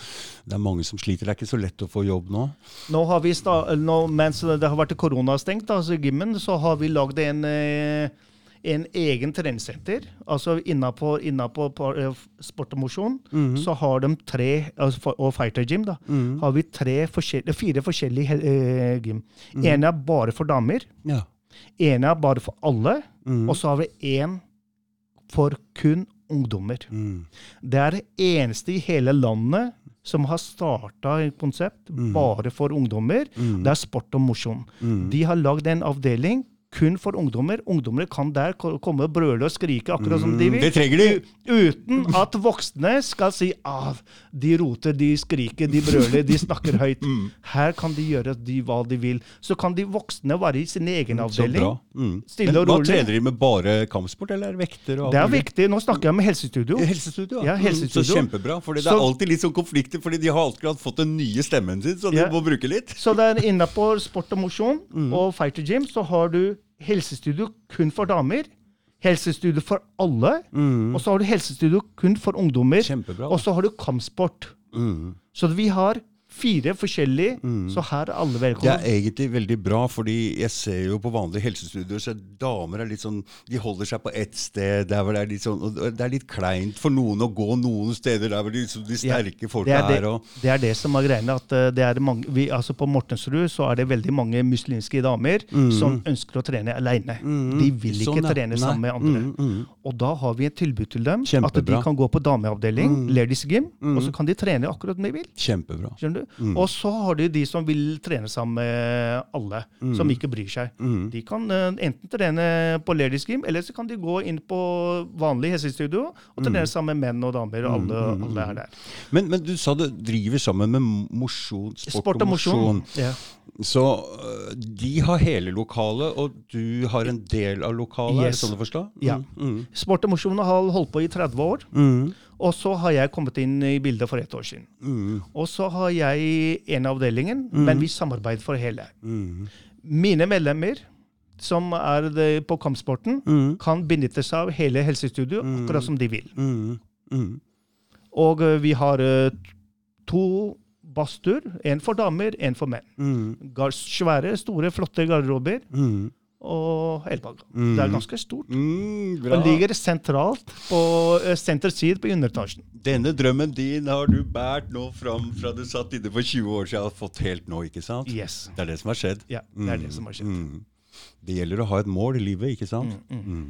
Det er mange som sliter. Det er ikke så lett å få jobb nå. Nå har vi nå, Mens det har vært koronastengt, altså gymmen, så har vi lagd en, eh, en egen treningssenter. Altså innenpå, innenpå på, eh, sport og mosjon så har de tre altså, Og fighter gym, da. Har vi tre forskjell- fire forskjellige eh, gym. En er bare for damer. Ja. En er bare for alle. Mm. Og så har vi én for kun ungdommer. Mm. Det er det eneste i hele landet som har starta et konsept bare for ungdommer. Mm. Det er sport og mosjon. Mm. De har lagd en avdeling kun for ungdommer. Ungdommer kan der komme og brøle og skrike akkurat som de Mm, vil. Det trenger de! Uten at voksne skal si ah, de roter, de skriker, de brøler, de snakker (laughs) høyt. Mm. Her kan de gjøre de, hva de vil. Så kan de voksne være i sin egen avdeling. Så bra. Mm. Stille Men og hva rolig. trener de med bare kampsport, eller er det vekter? og Det er viktig. Nå snakker jeg med helsestudio. Helsestudio, Ja, helsestudio. Mm, Så kjempebra. For det er alltid litt sånn konflikter, fordi de har alltid fått den nye stemmen sin, så de Ja. må bruke litt. Så det er inne på sport og mosjon Mm. og fighter gym, så har du helsestudio kun for damer. Helsestudio for alle. Og så har du helsestudio kun for ungdommer. Mm. Kjempebra. Og så har du kampsport. Mm. Så vi har fire forskjellige, så her er alle velkommen. Det er egentlig veldig bra, fordi jeg ser jo på vanlige helsestudioer så damer er litt sånn De holder seg på ett sted der hvor det er litt sånn og Det er litt kleint for noen å gå noen steder der hvor de, de sterke ja, folka er det. Og, det er det som er greiene. at eh, det er mange, vi, altså På Mortensrud så er det veldig mange muslimske damer som ønsker å trene alene. De vil ikke Mm. Sånn, trene Nei. sammen med andre. Mm, mm. Og da har vi et tilbud til dem. At de kan gå på dameavdeling, ladies gym, og så kan de trene akkurat som de vil. Kjempebra. Skjønner du? Mm. Og så har du de som vil trene sammen med alle, Mm. som ikke bryr seg. De kan eh, enten trene på ladies gym, eller så kan de gå inn på vanlig helsestudio og Mm. trene sammen med menn og damer. og alle, alle er der. Men, men du sa du driver sammen med mosjon, sport, og mosjon. Ja. Så øh, de har hele lokalet, og du har en del av lokalet? Er det sånn å forstå? Ja. Mm, Sport og mosjon har holdt på i 30 år. mm, Og så har jeg kommet inn i bildet for ett år siden. mm, Og så har jeg en avdelingen, men vi samarbeider for hele. mm, Mine medlemmer, som er på kampsporten, mm, kan benytte seg av hele helsestudio akkurat som de vil. mm, mm. Og eh, vi har eh, to badstuer. En for damer, en for menn. Mm, svære, store, flotte garderober. mm, Og helbag. Mm. Det er ganske stort. mm. Og ligger sentralt på uh, center side på underetasjen. Denne drømmen din har du båret nå fram fra du satt inne for 20 år siden og fått helt nå, ikke sant? Yes. Det er det som har skjedd. Ja, det er det som har skjedd. Mm. Det gjelder å ha et mål i livet, ikke sant? Mm, Mm.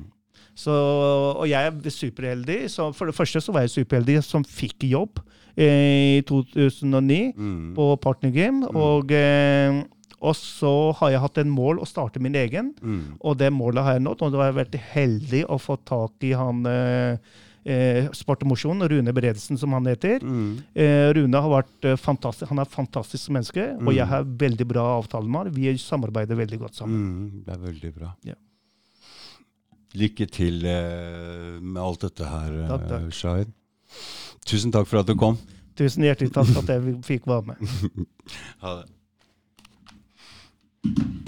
Så, og jeg er superheldig. Så for det første så var jeg superheldig som fikk jobb eh, i 2009 Mm. på Partner Game. Og, eh, Og så har jeg hatt en mål å starte min egen, Mm. og det målet har jeg nådd. Og da har jeg vært heldig å få tak i han eh, eh, Sport og mosjon, Rune Beredelsen som han heter. Mm. Eh, Rune har vært eh, fantastisk, han er et fantastisk menneske, og Mm. jeg har veldig bra avtale med han. Vi samarbeider veldig godt sammen. Mm, det er veldig bra. Ja. Lykke til eh, med alt dette her, eh, Takk, takk. Shahid. Tusen takk for at du kom. Tusen hjertelig takk for at jeg fikk være med. (laughs) Ha det. Thank you.